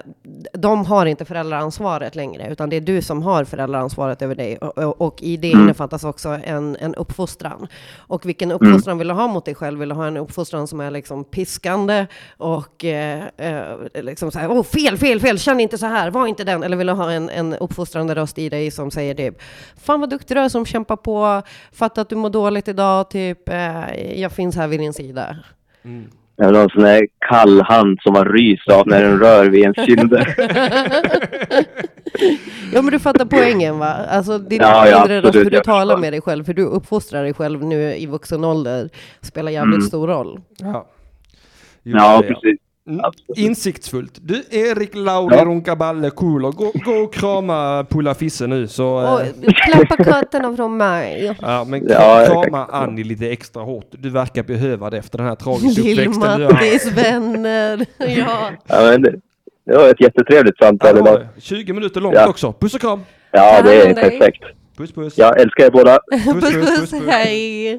de har inte föräldraansvaret längre, utan det är du som har föräldraansvaret över dig. Och, och, och i det innefattas också en, en uppfostran. Och vilken uppfostran vill du ha mot dig själv? Vill du ha en uppfostran som är liksom piskande och eh, eh, liksom så här, åh fel, fel, fel, känn inte så här, var inte den. Eller vill du ha en, en uppfostrande röst i dig som säger typ, fan vad duktig du är som kämpar på, fatta att du mår dåligt idag, typ, eh, jag finns här vid din sida. Mm. Jag har någon sån här kall hand som man ryser av när den rör vid ens kinder. [laughs] Ja men du fattar poängen va? Alltså din Ja, ja, röst, absolut, hur du jag talar med dig själv, för du uppfostrar dig själv nu i vuxen ålder, spelar jävligt Mm. stor roll. Ja, Jo, Ja, det är precis. Mm. Absolut. Insiktsfullt. Du, Erik Lauri Ja. Runkaballe Kulo, gå, gå och krama Pulla Fisse nu så... Och eh, klappa katterna från mig. Ja, men Ja, krama kan- Annie lite extra hårt. Du verkar behöva det efter den här tragiska uppväxten. Lill-Mattis vänner. [laughs] Ja. Ja, men det, det var ett jättetrevligt samtal Ja, idag. det. 20 minuter långt Ja. också. Puss och kram! Ja, det är perfekt. Puss puss! Jag älskar er båda. [laughs] Puss puss, hej.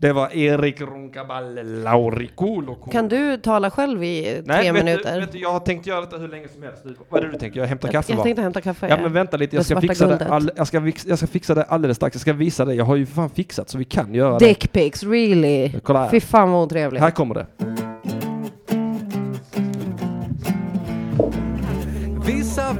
Det var Erik Runkaballe Lauri Kulo. Kan du tala själv i Nej, tre vet minuter? Du, vet du, jag har tänkt göra detta hur länge som helst. Vad är det du tänker? Jag hämtar kaffe jag va? tänkte hämta kaffe. Ja men vänta lite, jag ska, fixa det all, jag, ska, jag ska fixa det alldeles strax. Jag ska visa dig. Jag har ju för fan fixat så vi kan göra det. Dickpics, really? Kolla här. Fy fan vad otrevligt. Här kommer det.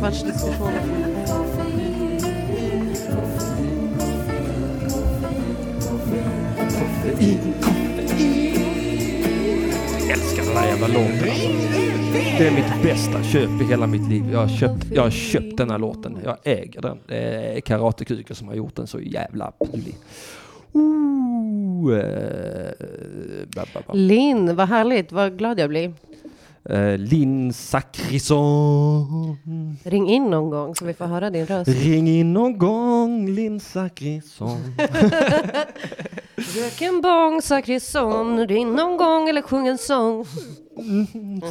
Titta. En kvarts diskussion. älskar den här jävla låten. Det är mitt bästa köp i hela mitt liv. Jag har köpt, jag har köpt den här låten. Jag äger den. Det är Karatekuken som har gjort den så jävla pilig. Ooh, eh. Linn, vad härligt. Vad glad jag blir. Eh, Linn Zachrisson. Ring in någon gång så vi får höra din röst. Ring in någon gång Linn Zachrisson. [laughs] Rök en bång, Zachrisson. Ring någon gång eller sjung en sång.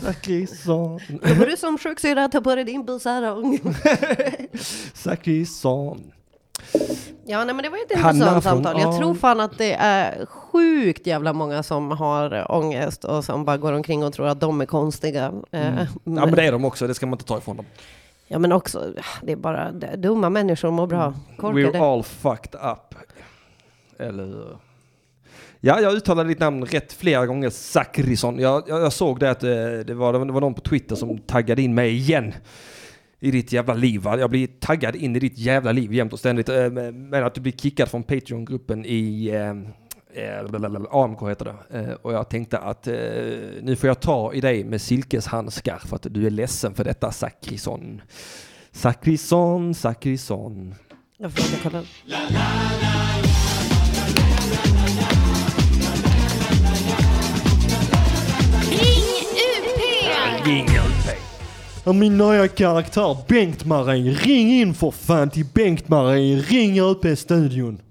Zachrisson. Då får du som sjuksyrra ta på dig din busarong. [laughs] Zachrisson. Ja, nej, men det var ett Hanna intressant från samtal. Jag tror fan att det är sjukt jävla många som har ångest och som bara går omkring och tror att de är konstiga. Eh, Ja men det är de också, det ska man inte ta ifrån dem. Ja men också, det är bara dumma människor mår bra. Korkade. We're all fucked up. Eller hur? Ja, jag uttalade ditt namn rätt flera gånger, Zachrisson. Jag, jag, jag såg det att eh, det var, det var någon på Twitter som taggade in mig igen. I ditt jävla liv va? Jag blir taggad in i ditt jävla liv jämt och ständigt. eh, med- Men att du blir kickad från Patreon-gruppen i eh, eh, AMK heter det. Och jag tänkte att nu får jag ta i dig med silkeshandskar för att du är ledsen för detta Zachrisson. Zachrisson, Zachrisson. Jag får och kolla. Ring UP! Och min nya karaktär Bengt-Marie. Ring in för fan till Bengt-Marie. Ring upp i studion.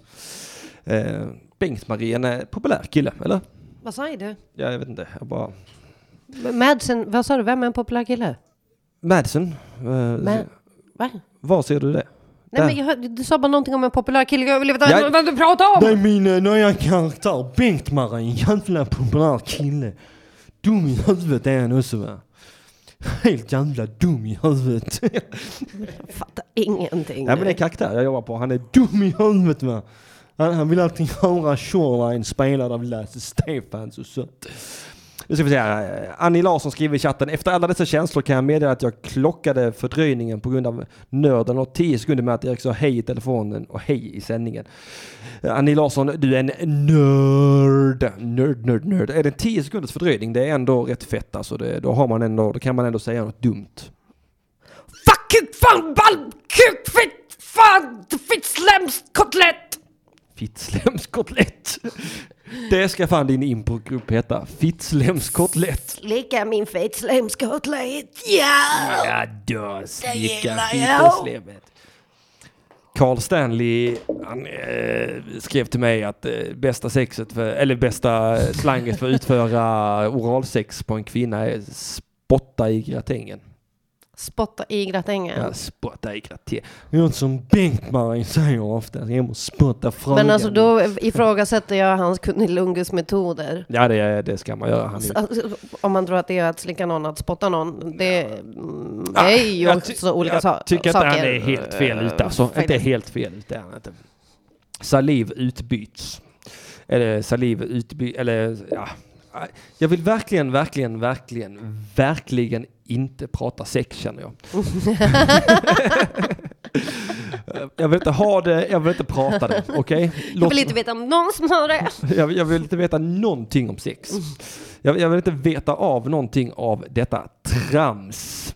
Eh, Bengt-Marie, en populär kille, eller? Vad sa du? Ja, jag vet inte. Jag bara... Madsen, vad sa du? Vem är en populär kille? Madsen. Eh, Ma- Va? var ser du det? Nej, men jag, hörde- du sa bara någonting om en populär kille. Jag vill veta Ja. vem du pratar om! Det är min eh, nya karaktär Bengt-Marie. En jävla populär kille. Dum i huvudet är han också va? [laughs] Helt jävla dum i huvudet. Jag fattar ingenting. Ja men det är karaktär jag jobbar på. Han är dum i huvudet va. Han, han vill alltid höra Shoreline spelad av Lasse Stefans och sånt. Nu ska vi se här. Annie Larsson skriver i chatten. Efter alla dessa känslor kan jag meddela att jag klockade fördröjningen på grund av nörden och 10 sekunder med att Erik sa hej i telefonen och hej i sändningen. Annie Larsson, du är en nörd. Nörd, nörd, nörd. Är det 10 sekunders fördröjning, det är ändå rätt fett alltså. Det, då, har man ändå, då kan man ändå säga något dumt. Fuck kuk, fan, ball, kuk, fitt, fan, fitt, släms, kotlett! Fittslemskotlett. Det ska fan din improgrupp heta. Fittslemskotlett. Slicka min fitt, släms, kotlett, ja! Ja då, slicka fitteslemmet. Carl Stanley, han eh, skrev till mig att eh, bästa sexet, för, eller bästa slanget för att utföra oralsex på en kvinna är spotta i gratängen. Spotta i gratängen. Ja, spotta i gratängen. Något som Bengt-Marie säger ofta, jag måste spotta frågan. Men alltså då ifrågasätter jag hans Kunnilungus metoder. Ja det, det ska man göra. Han Alltså, om man tror att det är att slicka någon, att spotta någon, det mm, Ah, är ju jag ty- också olika jag sa- tycker saker. inte han är helt fel ute alltså. Eh, Inte helt fel ute. Saliv utbyts. Eller saliv utbyts, eller ja. Jag vill verkligen, verkligen, verkligen, verkligen inte prata sex känner jag. [laughs] jag vill inte ha det, jag vill inte prata det, okej? Jag Låt- vill inte veta om någon som har det. jag, jag vill inte veta någonting om sex. Jag, jag vill inte veta av någonting av detta trams.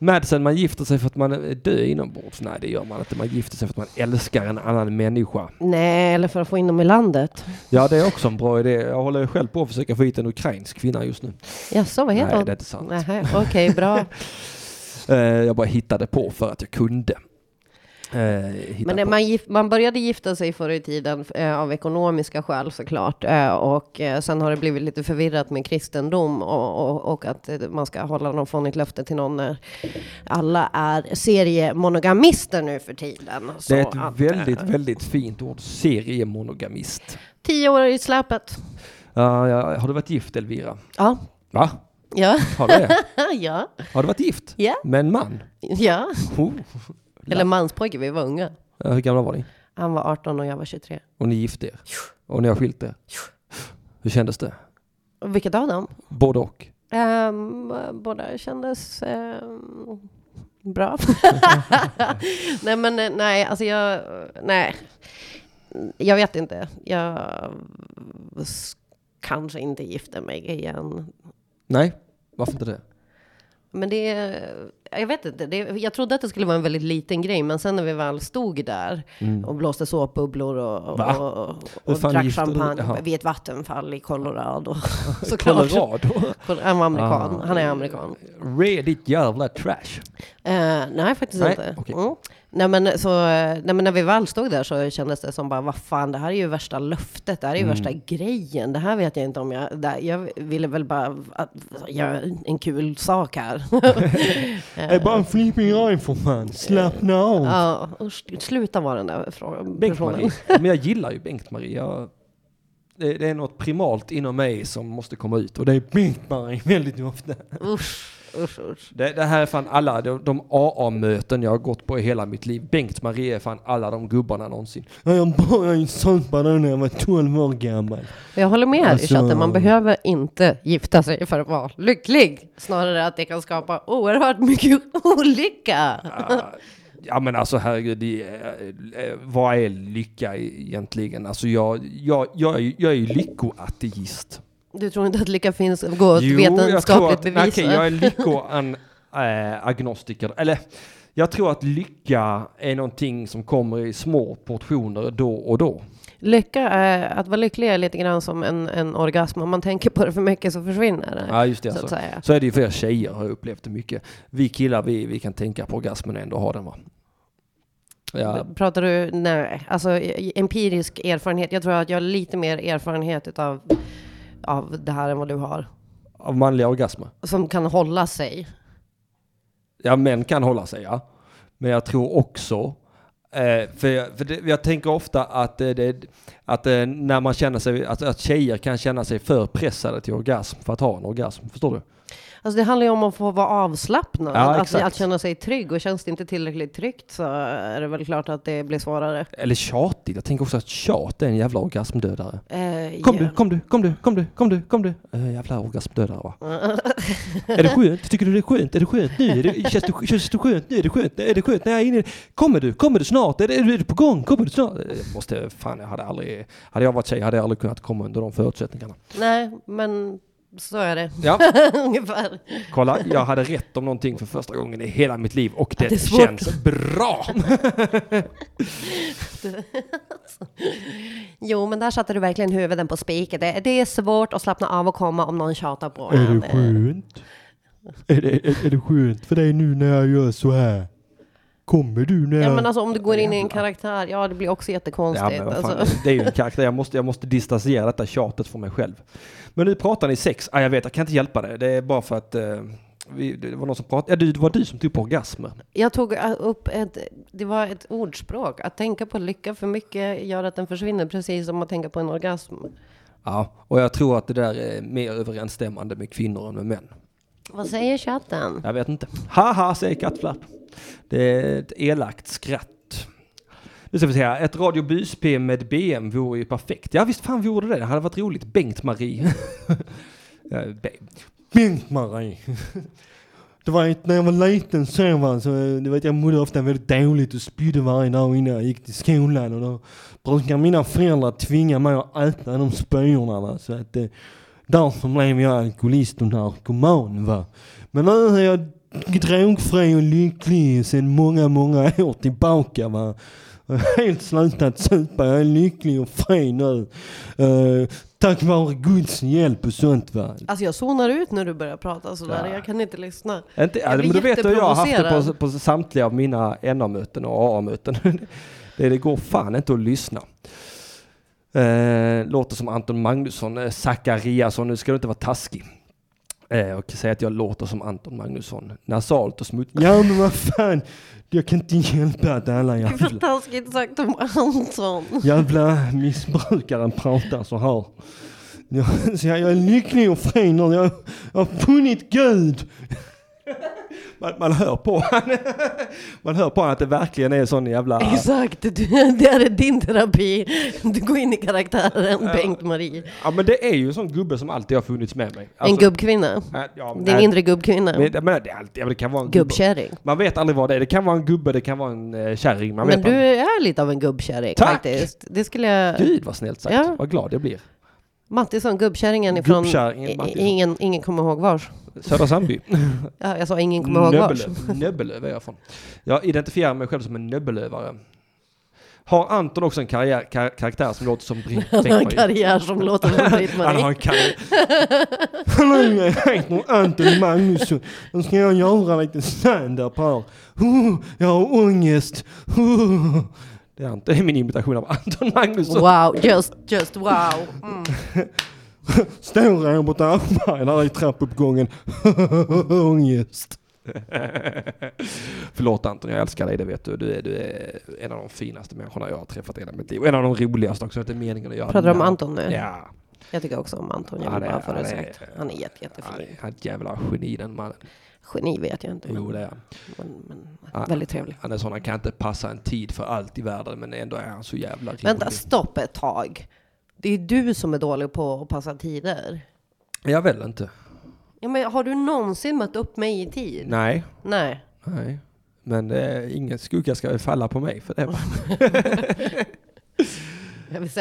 Madsen, man gifter sig för att man är död inombords. Nej, det gör man inte. Man gifter sig för att man älskar en annan människa. Nej, eller för att få in dem i landet. Ja, det är också en bra idé. Jag håller själv på att försöka få hit en ukrainsk kvinna just nu. Jaså, vad heter Nej, hon? det är inte sant. Okej, bra. [laughs] Eh, jag bara hittade på för att jag kunde. Eh, Men på. man, gif- man började gifta sig förr i tiden eh, av ekonomiska skäl såklart. Eh, och eh, sen har det blivit lite förvirrat med kristendom och, och, och att eh, man ska hålla någon fånigt löfte till någon när alla är seriemonogamister nu för tiden. Det är ett att, väldigt, eh, väldigt fint ord. Seriemonogamist. Tio år i släpet. Ja, har du varit gift Elvira? Ja. Va? Ja. Har du det? [laughs] ja. Har du varit gift? Ja. Med en man? Ja. Oh. Eller manspojke, vi var unga. Ja, Hur gamla var ni? Han var 18 och jag var 23. Och ni gifte er? Och ni har skilt er? Hur kändes det? Vilket av dem? Både och? Um, båda kändes ehm, bra. [laughs] nej men eh, nej, alltså jag, nej. Jag vet inte. Jag kanske inte gifter mig igen. Nej, varför inte det? Men det, är- jag vet inte. Det, jag trodde att det skulle vara en väldigt liten grej, men sen när vi väl stod där och blåste såpbubblor och, Mm. Va? och, och, och fan drack champagne Jaha. vid ett vattenfall i Colorado. [laughs] Såklart. Colorado? Han var amerikan. Ah. Han är amerikan. Redigt jävla trash. Eh, nej, faktiskt Nej, inte. okej. Mm. Nej, men, så, nej, men när vi väl stod där så kändes det som bara, vad fan, det här är ju värsta löftet, det här är ju Mm. värsta grejen. Det här vet jag inte om jag... Det, jag ville väl bara att, göra en kul sak här. Det [laughs] är bara en flipping för fan. Slappna av. ja, och sluta vara den där frågan. Bengt-Marie. Men jag gillar ju Bengt-Marie. Jag, det, det är något primalt inom mig som måste komma ut. Och det är Bengt-Marie väldigt ofta. Usch, usch, usch. Det, det här är fan alla de, de AA-möten jag har gått på i hela mitt liv. Bengt-Marie är fan alla de gubbarna någonsin. Ja, Jag började supa då när jag var 12 år gammal. Jag håller med Alltså- i chatten, man behöver inte gifta sig för att vara lycklig. Snarare att det kan skapa oerhört mycket [laughs] olycka. Ja, Ja men alltså herregud, det, eh, vad är lycka egentligen? Alltså jag, jag, jag, är, ju- jag är ju lyckoateist. Du tror inte att lycka finns, går ett jag tror vetenskapligt att, bevis? okej, jag är [laughs] lyckoagnostiker. Eller jag tror att lycka är någonting som kommer i små portioner då och då. Lycka är, att vara lycklig är lite grann som en, en orgasm. Om man tänker på det för mycket så försvinner det. Ja, just det. så, Så, att säga. så är det ju för er tjejer har jag upplevt det mycket. Vi killar, vi, vi kan tänka på orgasmen och ändå ha den va. Ja, Pratar du, nej, alltså i- empirisk erfarenhet. Jag tror att jag har lite mer erfarenhet utav, av det här än vad du har. av manliga orgasmer. Som kan hålla sig. Ja, män kan hålla sig ja. Men jag tror också, eh, för, jag, för det, jag tänker ofta att, eh, det, att eh, när man känner sig, att, att tjejer kan känna sig för pressade till orgasm för att ha en orgasm. Förstår du? Alltså det handlar ju om att få vara avslappnad. Ja, att, att känna sig trygg. Och känns det inte tillräckligt tryggt så är det väl klart att det blir svårare. Eller tjatigt. Jag tänker också att tjat är en jävla orgasmdödare. Eh, Kom ja. du, kom du, kom du, kom du, kom du, kom du. Äh, jävla orgasmdödare va. [laughs] är det skönt? Tycker du det är skönt? Är det skönt nu? Är det, känns, det, känns det skönt nu? Är det skönt? Är det skönt när jag är inne? Kommer du? Kommer du snart? Är, det, är du på gång? Kommer du snart? Jag måste, fan jag hade aldrig, hade jag varit tjej hade jag aldrig kunnat komma under de förutsättningarna. Nej, men så är det. Ja, [laughs] Ungefär. kolla, jag hade rätt om någonting för första gången i hela mitt liv och det, det är känns bra. [laughs] Jo, men där satte du verkligen huvudet på spiken. Det, det är svårt att slappna av och komma om någon tjatar på en. skönt? Är det, är, är det skönt för dig nu när jag gör så här? Kommer du när Ja, men alltså om du går in i en karaktär, ja det blir också Ja, jättekonstigt. men vad fan, alltså. Det är ju en karaktär, jag måste, jag måste distansera detta tjatet från mig själv. Men nu pratar ni sex, ah, jag vet, jag kan inte hjälpa det. Det är bara för att eh, vi, det var någon som pratade, ja, du, det var du som tog upp orgasmer. Jag tog äh, upp ett, det var ett ordspråk. Att tänka på lycka för mycket gör att den försvinner, precis som att tänka på en orgasm. Ja, och jag tror att det där är mer överensstämmande med kvinnor än med män. Vad säger chatten? Jag vet inte. Haha, säger kattflapp. Det är ett elakt skratt. Nu ska vi se här. Ett Radio Bus-P med BM vore ju perfekt. Ja visst fan vore det. Det hade varit roligt. Bengt-Marie. [laughs] Bengt-Marie. [laughs] Det var ett, när jag var liten så va, så du vet, jag mådde ofta väldigt dåligt och spydde varje dag innan jag gick till skolan och då brukar mina föräldrar tvinga mig att äta de spyorna va. Så att eh, därför blev jag alkoholist och narkoman va. Men nu är jag drogfri och lycklig sedan många, många år tillbaka va. Jag har helt slutat supa, jag är lycklig och fri nu. Eh, tack vare Guds hjälp och sånt va. Alltså jag zonar ut när du börjar prata sådär. Ja. Jag kan inte lyssna. Inte, Jag men du vet hur jag har haft det på, på samtliga av mina NA-möten och AA-möten. [laughs] det, det går fan inte att lyssna. Eh, låter som Anton Magnusson, eh, Zachariasson, nu ska du inte vara taskig. Eh, och säga att jag låter som Anton Magnusson. Nasalt och smutsigt. Ja men vad fan, jag kan inte hjälpa att alla Det [laughs] är jävla, för taskigt sagt om Anton. jävla missbrukare pratar så här. Jag, så jag, jag är lycklig och fri nu, jag, jag har funnit Gud. [laughs] Man, man hör på han. [laughs] Man hör på han att det verkligen är sån jävla... Exakt, du, det är din terapi. Du går in i karaktären Bengt-Marie. Ja men det är ju en sån gubbe som alltid har funnits med mig. En Alltså, gubbkvinna. äh, ja, Din nej, inre gubbkvinna. men, men det, är alltid, ja, men det kan vara en. Gubbkärring. Man vet aldrig vad det är. Det kan vara en gubbe, det kan vara en eh, kärring. Man Men vet du aldrig. är lite av en gubbkärring Tack! faktiskt. Det skulle jag... Gud vad snällt sagt. Ja. Vad glad jag blir. Mattisson, gubbkärringen ifrån... Gubbkärringen i- Mattisson. Ingen, ingen kommer ihåg vars. Södra Sandby. [laughs] Ja, jag sa ingen kommer ihåg vars. Nöbbelöv. Nöbbelöv är jag från. Jag identifierar mig själv som en nöbbelövare. Har Anton också en karriär, kar, karaktär som låter som Britt [laughs] Han har en Britt-Marie? karriär som låter som [laughs] Han har Britt-Marie. en karriär. Jag heter Anton Magnusson. Nu ska jag göra lite stand-up här. Jag har ångest. Det är, Anton, det är min imitation av Anton Magnusson. Wow, just, just wow. Mm. [laughs] Står Robert Aschberg där i trappuppgången. [laughs] Ångest. [laughs] Förlåt Anton, jag älskar dig, det vet du. Du är, du är en av de finaste människorna jag har träffat i hela mitt liv. Och en av de roligaste också, det är meningen att göra. Pratar du om. Anton nu? Ja. Jag tycker också om Anton. Jag Han vill bara få det han är- sagt. Han är jätte, Han jättefin. är ett jävla geni den mannen. Geni vet jag inte. Jo det är han. men, men Ja. väldigt trevlig. Han är sån, han kan inte passa en tid för allt i världen men ändå är han så jävla rolig. Vänta, stopp ett tag. Det är du som är dålig på att passa tider. Jag vill inte. Ja, men har du någonsin mött upp mig i tid? Nej. Nej. Nej. Men eh, ingen skugga ska falla på mig för det. [laughs] [laughs]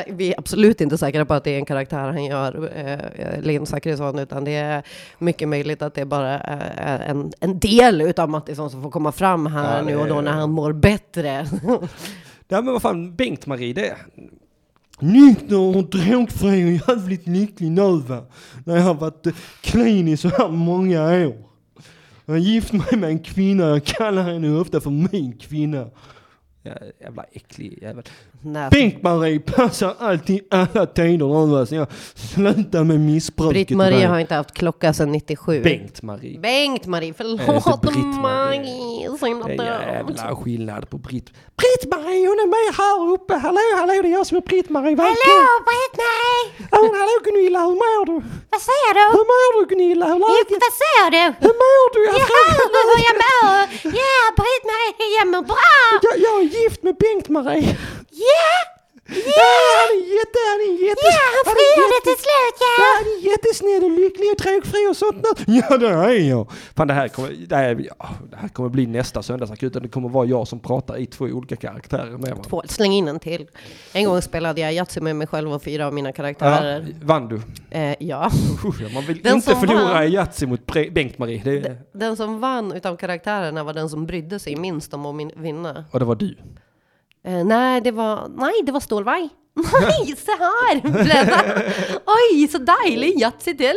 Vi är absolut inte säkra på att det är en karaktär han gör, eh, Linn Zachrisson, utan det är mycket möjligt att det är bara eh, en, en del utav Mattisson som får komma fram här Ja, nu och då är- när han mår bättre. [laughs] Ja men vad fan, Bengt-Marie det. nykter och drogfri och jävligt lycklig nu va. När jag har varit eh, clean i så här många år. Jag har gift mig med en kvinna, jag kallar henne ofta för min kvinna. Ja, jävla äcklig jävel. Nej. Bengt-Marie passar alltid alla tider. Jag slutar med missbruket. Britt-Marie har inte haft klocka sedan 97. Bengt-Marie. Bengt-Marie, så förlåt himla Det är jävla skillnad på Britt. Britt-Marie hon är med här uppe. Hallå, hallå det är jag som är Britt-Marie. Hallå. Britt-Marie! Men hallå Gunilla, hur mår du? Vad säger du? Hur mår du Gunilla? Hur läget? vad säger du? Hur mår du? Jag, du hur jag mår. Ja, Britt-Marie, jag mår bra. jag, jag är gift med Bengt-Marie. Ja, Ja, han är jätte, han är jätte... ja, han friade till slut Ja, ja. han är jättesnäll och lycklig och drogfri och sånt nu. Ja, det är jag. Fan, det här kommer, det här, ja, det här kommer bli nästa söndagsakuten. Det kommer vara jag som pratar i två olika karaktärer med varandra. Två, släng in en till. En gång spelade jag Yatzy med mig själv och fyra av mina Ja, karaktärer. vann du? Eh, ja. Usch, Man vill Den inte förlora vann- i Yatzy mot Bengt-Marie. Det, Den som vann utav karaktärerna var den som brydde sig minst om att min- vinna. och det var du. Eh, nej, det var, nej, det var Stålvaj. [laughs] Nej, så här! Bläddra. Oj, så dejlig Yatzy till!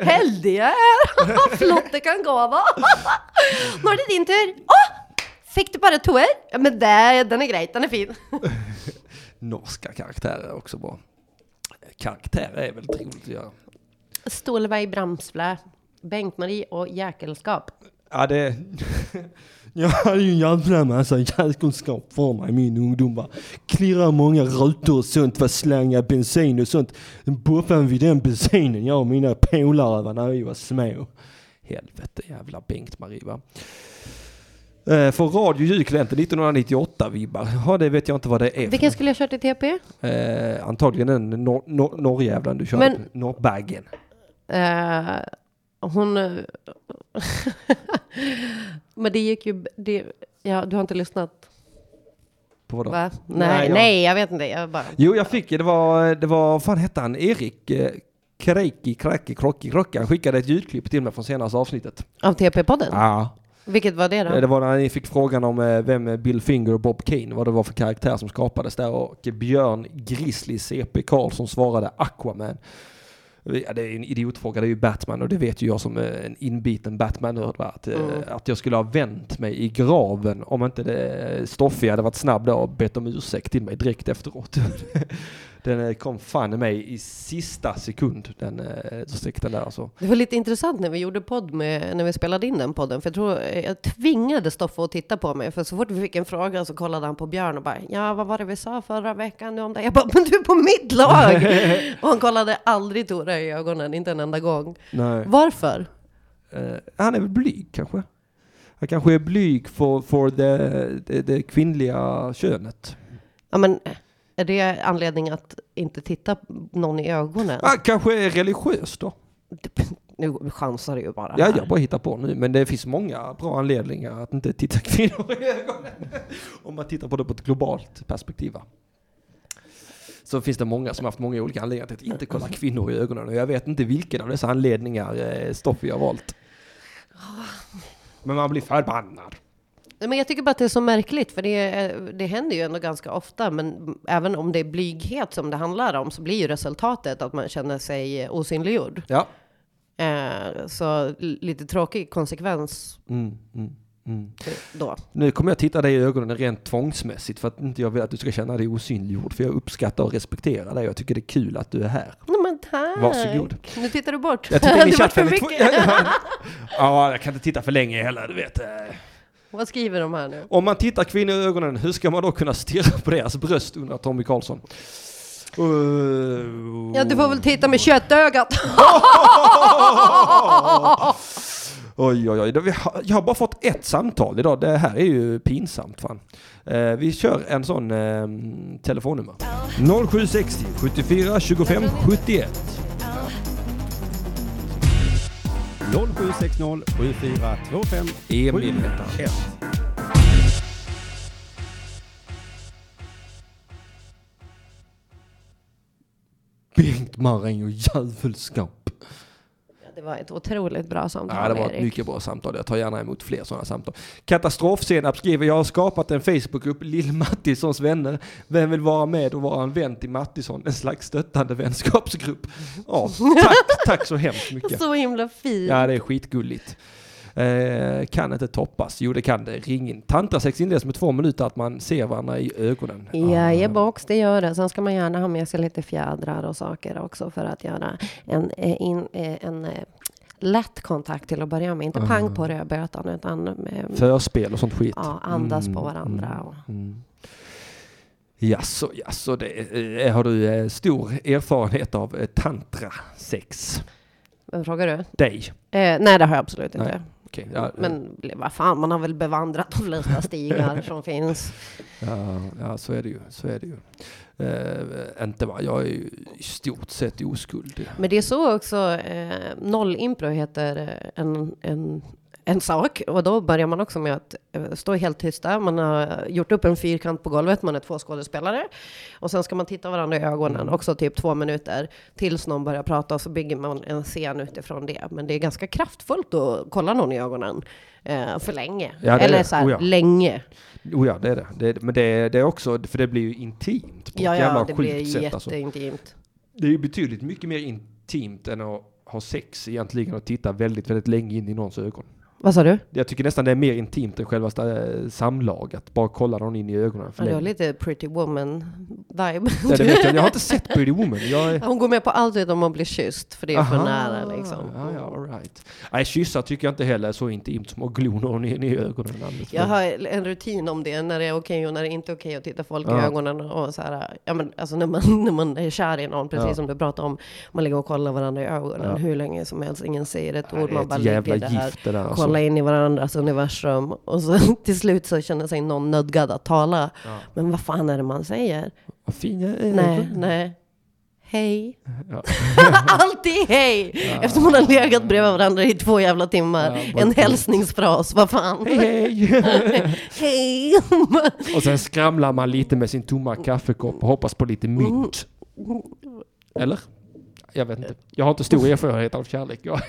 Heldig jag är! Flott det kan gå va? [laughs] Nu är det din tur. Åh! Fick du bara toer? Ja, men det, den är grej, den är fin. [laughs] Norska karaktärer är också bra. Karaktärer är väldigt roligt att göra. Stålvaj Bramsflä, Bengt-Marie och Jäkelskap. Ja, det... Jag hade ju en jävla massa jäkelskap för mig i min ungdom. Va. Klirra många rutor och sånt, var slanga bensin och sånt. Boffade vid den bensinen, jag och mina polare va, när vi var små. Helvete jävla Bengt-Marie va. Eh, för Radio Julkalendern 1998 vibbar. Ja, det vet jag inte vad det är. Vilken skulle jag kört i TP? Eh, antagligen den nor- nor- norrjävlan du körde. Men... Norrbaggen. Eh, hon... eh, [laughs] Men det gick ju... Det, ja, du har inte lyssnat? På vad då? Va? Nej, Nej, nej, jag- jag vet inte. Jag bara... Jo, jag fick det. var, det var, vad fan hette han? Erik eh, Kreiki, Kraki, Krocki, Krocka. Han skickade ett ljudklipp till mig från senaste avsnittet. Av TP-podden? Ja. Vilket var det då? Det var när ni fick frågan om eh, vem Bill Finger och Bob Kane, vad det var för karaktär som skapades där och Björn Grizzly CP Karlsson svarade Aquaman. Ja, det är en idiotfråga, det är ju Batman och det vet ju jag som eh, en inbiten Batman-nörd. Att, eh, Mm. att jag skulle ha vänt mig i graven om inte det Stoffe hade varit snabb där och bett om ursäkt till mig direkt efteråt. [laughs] den eh, kom fan i mig i sista sekund, den eh, ursäkten där alltså. Det var lite intressant när vi gjorde podd med, när vi spelade in den podden, för jag tror jag tvingade Stoffe att titta på mig, för så fort vi fick en fråga så kollade han på Björn och bara, ja vad var det vi sa förra veckan nu om det? Jag bara, men du är på mitt lag! [laughs] och han kollade aldrig Tora i ögonen, inte en enda gång. Nej. Varför? Eh, han är väl blyg kanske? Han kanske är blyg för, för det, det, det kvinnliga könet. Ja men, är det anledning att inte titta någon i ögonen? Han kanske är religiös då? Nu chansar du ju bara. Ja, här. jag bara hittar på nu. Men det finns många bra anledningar att inte titta kvinnor i ögonen. Om man tittar på det på ett globalt perspektiv. Så finns det många som haft många olika anledningar till att inte kolla kvinnor i ögonen. Och jag vet inte vilken av dessa anledningar eh, Stoffe har valt. Men man blir förbannad. Nej, Men jag tycker bara att det är så märkligt, för det, det händer ju ändå ganska ofta, men även om det är blyghet som det handlar om, så blir ju resultatet att man känner sig osynliggjord. Ja. Eh, så lite tråkig konsekvens Mm, mm, mm. då. Nu kommer jag titta dig i ögonen rent tvångsmässigt för att inte jag vill att du ska känna dig osynliggjord. För jag uppskattar och respekterar dig. Jag tycker det är kul att du är här. Nej, men tack! Varsågod. Nu tittar du bort. Jag [laughs] ni det var chatten. [laughs] Ja, jag kan inte titta för länge heller, du vet. Vad skriver de här nu? Om man tittar kvinnor i ögonen, hur ska man då kunna stirra på deras bröst, undrar Tommy Karlsson. Uh, Ja, du får väl titta med köttögat. [laughs] Oj, oj, oj. Jag har bara fått ett samtal idag. Det här är ju pinsamt fan. Eh, vi kör en sån eh, telefonnummer. 0760 74 25 71. 0760 7425 Emil heter han. 1. Bengt Marin och djävulskap. Det var ett otroligt bra samtal, Ja, det var ett Erik. mycket bra samtal. Jag tar gärna emot fler sådana samtal. Katastrofsenap skriver, jag har skapat en Facebookgrupp, Lill Mattissons vänner. Vem vill vara med och vara en vän till Mattisson? En slags stöttande vänskapsgrupp. Ja, tack, tack så hemskt mycket. Så himla fint. Ja, det är skitgulligt. Eh, kan inte toppas. Jo, det kan det. Ring in. Tantrasex inleds med två minuter att man ser varandra i ögonen. Jajebox, det gör det. Sen ska man gärna ha med sig lite fjädrar och saker också för att göra en, eh, eh, en eh, lätt kontakt till att börja med. Inte pang på rödbetan utan eh, Förspel och sånt skit. ja, andas på Mm, varandra. Och, Mm. Jaså, jaså, det, har du stor erfarenhet av tantrasex? vem frågar du? Dig? Eh, nej, det har jag absolut inte. Nej, Okej, ja, Men vad fan, man har väl bevandrat de flesta [laughs] stigar som finns. ja, ja, så är det ju. Så är det ju. Eh, inte va, jag är ju i stort sett oskuld. Men det är så också, eh, nollimpro heter en, en, en sak. Och då börjar man också med att eh, stå helt tysta. Man har gjort upp en fyrkant på golvet, man är två skådespelare. Och sen ska man titta varandra i ögonen, också typ två minuter, tills någon börjar prata och så bygger man en scen utifrån det. Men det är ganska kraftfullt att kolla någon i ögonen eh, för länge. Ja, Eller så här, Oh ja. länge. Oh ja, det är det. det, är, men det, är- det är också, för det blir ju intimt på Ja, ett jävla ja, det blir sätt. Alltså. jätteintimt. Det är ju betydligt mycket mer intimt än att ha sex egentligen och titta väldigt, väldigt länge in i någons ögon. Vad sa du? Jag tycker nästan det är mer intimt än själva samlag, att bara kolla någon in i ögonen för Ja, du har lite pretty woman-vibe. Ja, det vet jag. jag har inte [laughs] sett Pretty Woman. Är... Hon går med på allt utom att bli kysst, för det är för Aha. nära liksom. Ja, ja, all right. Nej, kyssar tycker jag inte heller är så intimt som att glo någon in i ögonen. för Jag har en rutin om det, när det är okej och när det inte är okej att titta folk i Ja. ögonen. Och så här, ja, men, alltså när, man, [laughs] när man är kär i någon, precis Ja. som du pratade om, man ligger och kollar varandra i ögonen hur länge som helst, ingen säger ett ord, det är man ett bara jävla ligger där. gift det där. Alltså. Kolla in i varandras universum och så [laughs] till slut så känner sig någon nödgad att tala. Ja. Men vad fan är det man säger? Vad fina ögon. Nej, nej. Hej. Ja. [laughs] Alltid hej! Efter man har legat bredvid varandra i två jävla timmar. Ja, en hälsningsfras, vad fan. Hej, hej! [laughs] Hej! Och sen skramlar man lite med sin tomma kaffekopp och hoppas på lite mynt. Eller? Jag vet inte. Jag har inte stor erfarenhet av kärlek. Jag.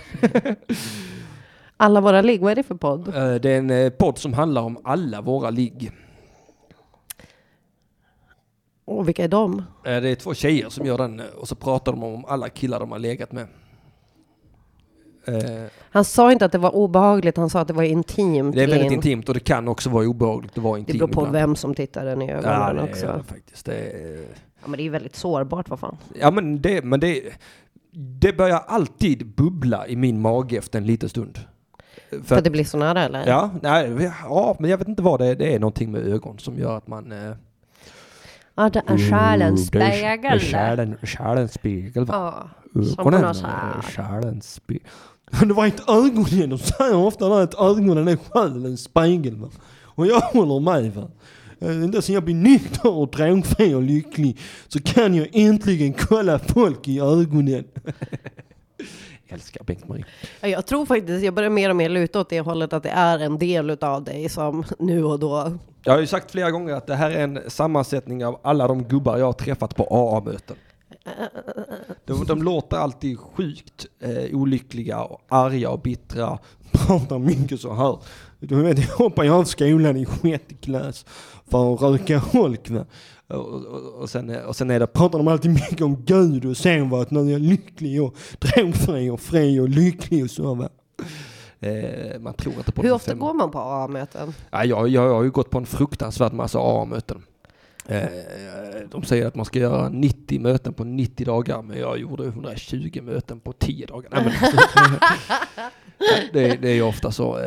Alla våra ligg, vad är det för podd? Eh, Det är en eh, podd som handlar om alla våra ligg. Och vilka är de? Eh, Det är två tjejer som gör den eh, och så pratar de om alla killar de har legat med. Eh, Han sa inte att det var obehagligt, han sa att det var intimt. Det är väldigt Linn. intimt och det kan också vara obehagligt att vara Det intim beror på ibland. vem som tittar den i ögonen Ja, det också. är det faktiskt. Det är, Ja, men det är ju väldigt sårbart, vad fan. ja, men det, men det, det börjar alltid bubbla i min mage efter en liten stund. För, För att det blir så nära eller? ja, nej, ja, men jag vet inte vad det är. Det är någonting med ögon som gör att man... Eh, Ja, det är själens spegel. det är Själen, själens spegel va? Ja, Ögonen är själens spegel. Men det var inte ögonen. De säger ofta att ögonen är själens spegel va? Och jag håller med va. Eh, Inte sen jag blir nykter och drogfri och lycklig så kan jag äntligen kolla folk i ögonen. Älskar Bengt-Marie. Ja, Jag tror faktiskt, jag börjar mer och mer luta åt det hållet att det är en del utav dig som nu och då. Jag har ju sagt flera gånger att det här är en sammansättning av alla de gubbar jag har träffat på AA-möten. De, de låter alltid sjukt eh, olyckliga och arga och bittra. [laughs] Pratar mycket så här. Du vet, jag hoppade av skolan i sjätte klass för att röka holk. Och, och, och, sen, och sen är det, pratar de alltid mycket om Gud och sen var att när jag är lycklig och drogfri och fri och lycklig och så. Va? Eh, man tror inte på Hur ofta går man på AA-möten? Ja, jag, jag har ju gått på en fruktansvärd massa AA-möten. Eh, de säger att man ska göra 90 möten på 90 dagar, men jag gjorde 120 möten på 10 dagar. Nej, [laughs] det, det är ju ofta så, eh,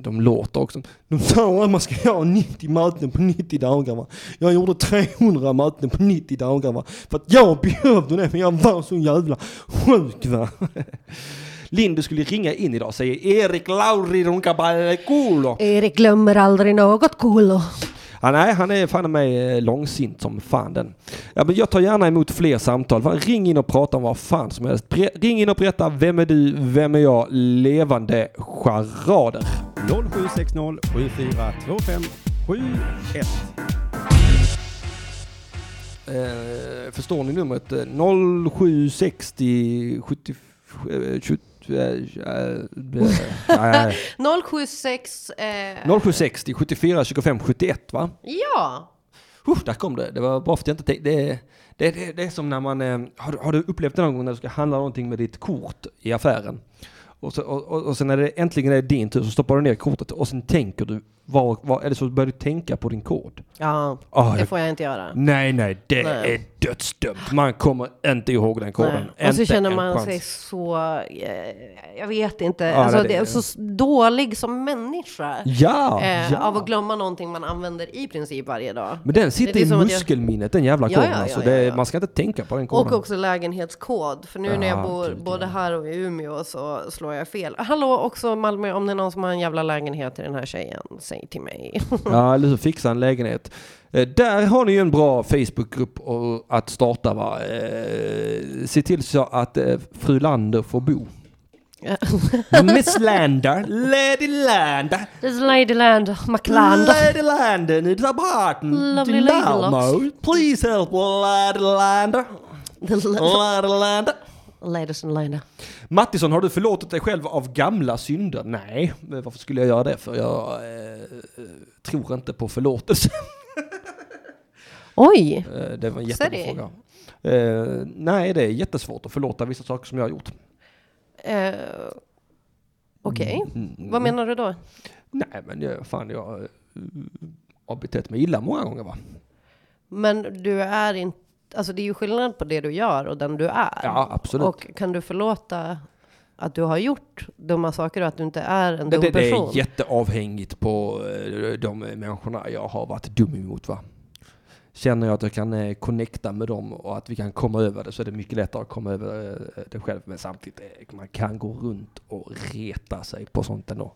de låter också. De sa att man ska göra 90 möten på 90 dagar. Va? Jag gjorde 300 möten på 90 dagar. Va? För att jag behövde det, för jag var så jävla sjuk. Va? Linn, du skulle ringa in idag, säger Erik Lauri Runkabalekulo. Erik glömmer aldrig något cool. Ja, nej, han är fan mig eh, långsint som fan den. Ja, men jag tar gärna emot fler samtal. Ring in och prata om vad fan som helst. Bre- ring in och berätta, vem är du, vem är jag? Levande charader. 0760 7425 71. Eh, förstår ni numret? Eh, 0760 70, eh, 20, Nej. 076... Eh, 0760 74 25 71 va? Ja. Uh, där kom det. Det var bara för att jag inte tänkte. Det, det, det, det är som när man... eh, Har, du- har du upplevt det någon gång när du ska handla någonting med ditt kort i affären? Och, så, och, och, och sen när det äntligen är din tur så stoppar du ner kortet och sen tänker du, var, var, eller så börjar du tänka på din kod. Ja, Ah, det får jag inte göra. nej, nej, det Nej. är dödsdömt. Man kommer inte ihåg den koden. Och så känner man sig så, eh, jag vet inte, Ja, alltså, det är är- så dålig som människa. Ja, Eh, ja. Av att glömma någonting man använder i princip varje dag. Men den sitter är i muskelminnet, den jävla koden. ja, alltså. ja, Det, ja. Man ska inte tänka på den koden. Och också lägenhetskod, för nu när jag Ja, bor gud, både här och i Umeå så slår jag fel. Hallå också Malmö, om det är någon som har en jävla lägenhet till den här tjejen, säg till mig. [laughs] Ja, eller så fixa en lägenhet. Eh, där har ni ju en bra Facebookgrupp att starta va. Eh, se till så att eh, fru Lander får bo. [laughs] Miss Lander, Lady Lander, This is Ladyland McLand. Lady Lander needs a partner. Lovely lady. Please help Lady Lander. Lady Lander. And lady. Mattisson, har du förlåtit dig själv av gamla synder? Nej, varför skulle jag göra det? För jag eh, tror inte på förlåtelse. Oj! Eh, Det var en jättebra fråga. Eh, nej, det är jättesvårt att förlåta vissa saker som jag har gjort. Eh, Okej, Mm, vad menar du då? Nej, men jag, fan, jag eh, har betett mig illa många gånger va? Men du är inte, alltså det är ju skillnad på det du gör och den du är. Ja, absolut. Och kan du förlåta att du har gjort dumma saker och att du inte är en Det, dum det, det person? är jätteavhängigt på eh, de människorna jag har varit dum emot va? Känner jag att jag kan eh, connecta med dem och att vi kan komma över det så är det mycket lättare att komma över eh, det själv. Men samtidigt, man kan gå runt och reta sig på sånt ändå.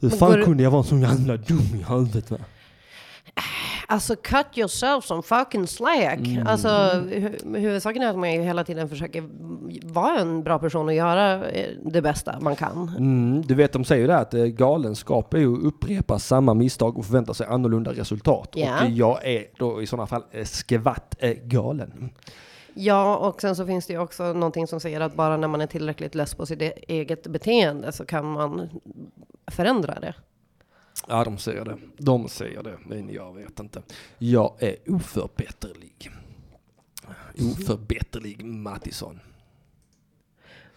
Hur fan kunde jag vara så jävla dum i huvudet va? Alltså cut yourself some fucking slack. Mm. Alltså hu- huvudsaken är att man hela tiden försöker vara en bra person och göra eh, det bästa man kan. Mm, du vet, de säger ju det att eh, galenskap är ju att upprepa samma misstag och förvänta sig annorlunda resultat. Ja. Och jag är då i sådana fall eh, skvatt eh, galen. Ja, och sen så finns det ju också någonting som säger att bara när man är tillräckligt less på sitt e- eget beteende så kan man förändra det. Ja, de säger det. De säger det, men jag vet inte. Jag är oförbätterlig. Oförbätterlig Mattisson.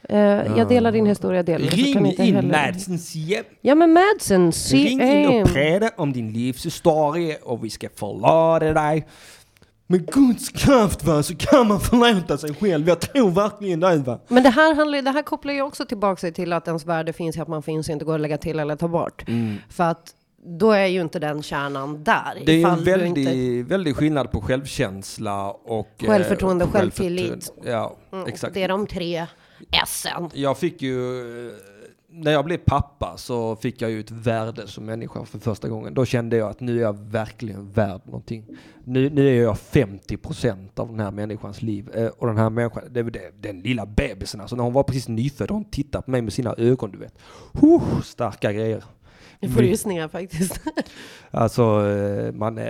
Eh, jag delar din historia delvis. Jag kan Ring in heller- Madsens hem. Ja men Madsen, Ring in och prata om din livshistoria och vi ska förlåta dig. Med Guds kraft va, så kan man förlåta sig själv. Jag tror verkligen det va. Men det här, handlar, det här kopplar ju också tillbaka sig till att ens värde finns i att man finns och inte går att lägga till eller ta bort. För att då är ju inte den kärnan där. Det är en väldig, inte- väldig skillnad på självkänsla och eh, Självförtroende och självtillit. Ja, Mm, exakt. Det är de tre S'en. Jag fick ju, eh, när jag blev pappa så fick jag ju ett värde som människa för första gången. Då kände jag att nu är jag verkligen värd någonting. Nu, nu är jag 50% av den här människans liv. Eh, Och den här människan, det, det, den lilla bebisen alltså, när hon var precis nyfödd, hon tittade på mig med sina ögon, du vet. Huh, starka grejer. Jag får rysningar faktiskt. [laughs] Alltså, eh, man, eh,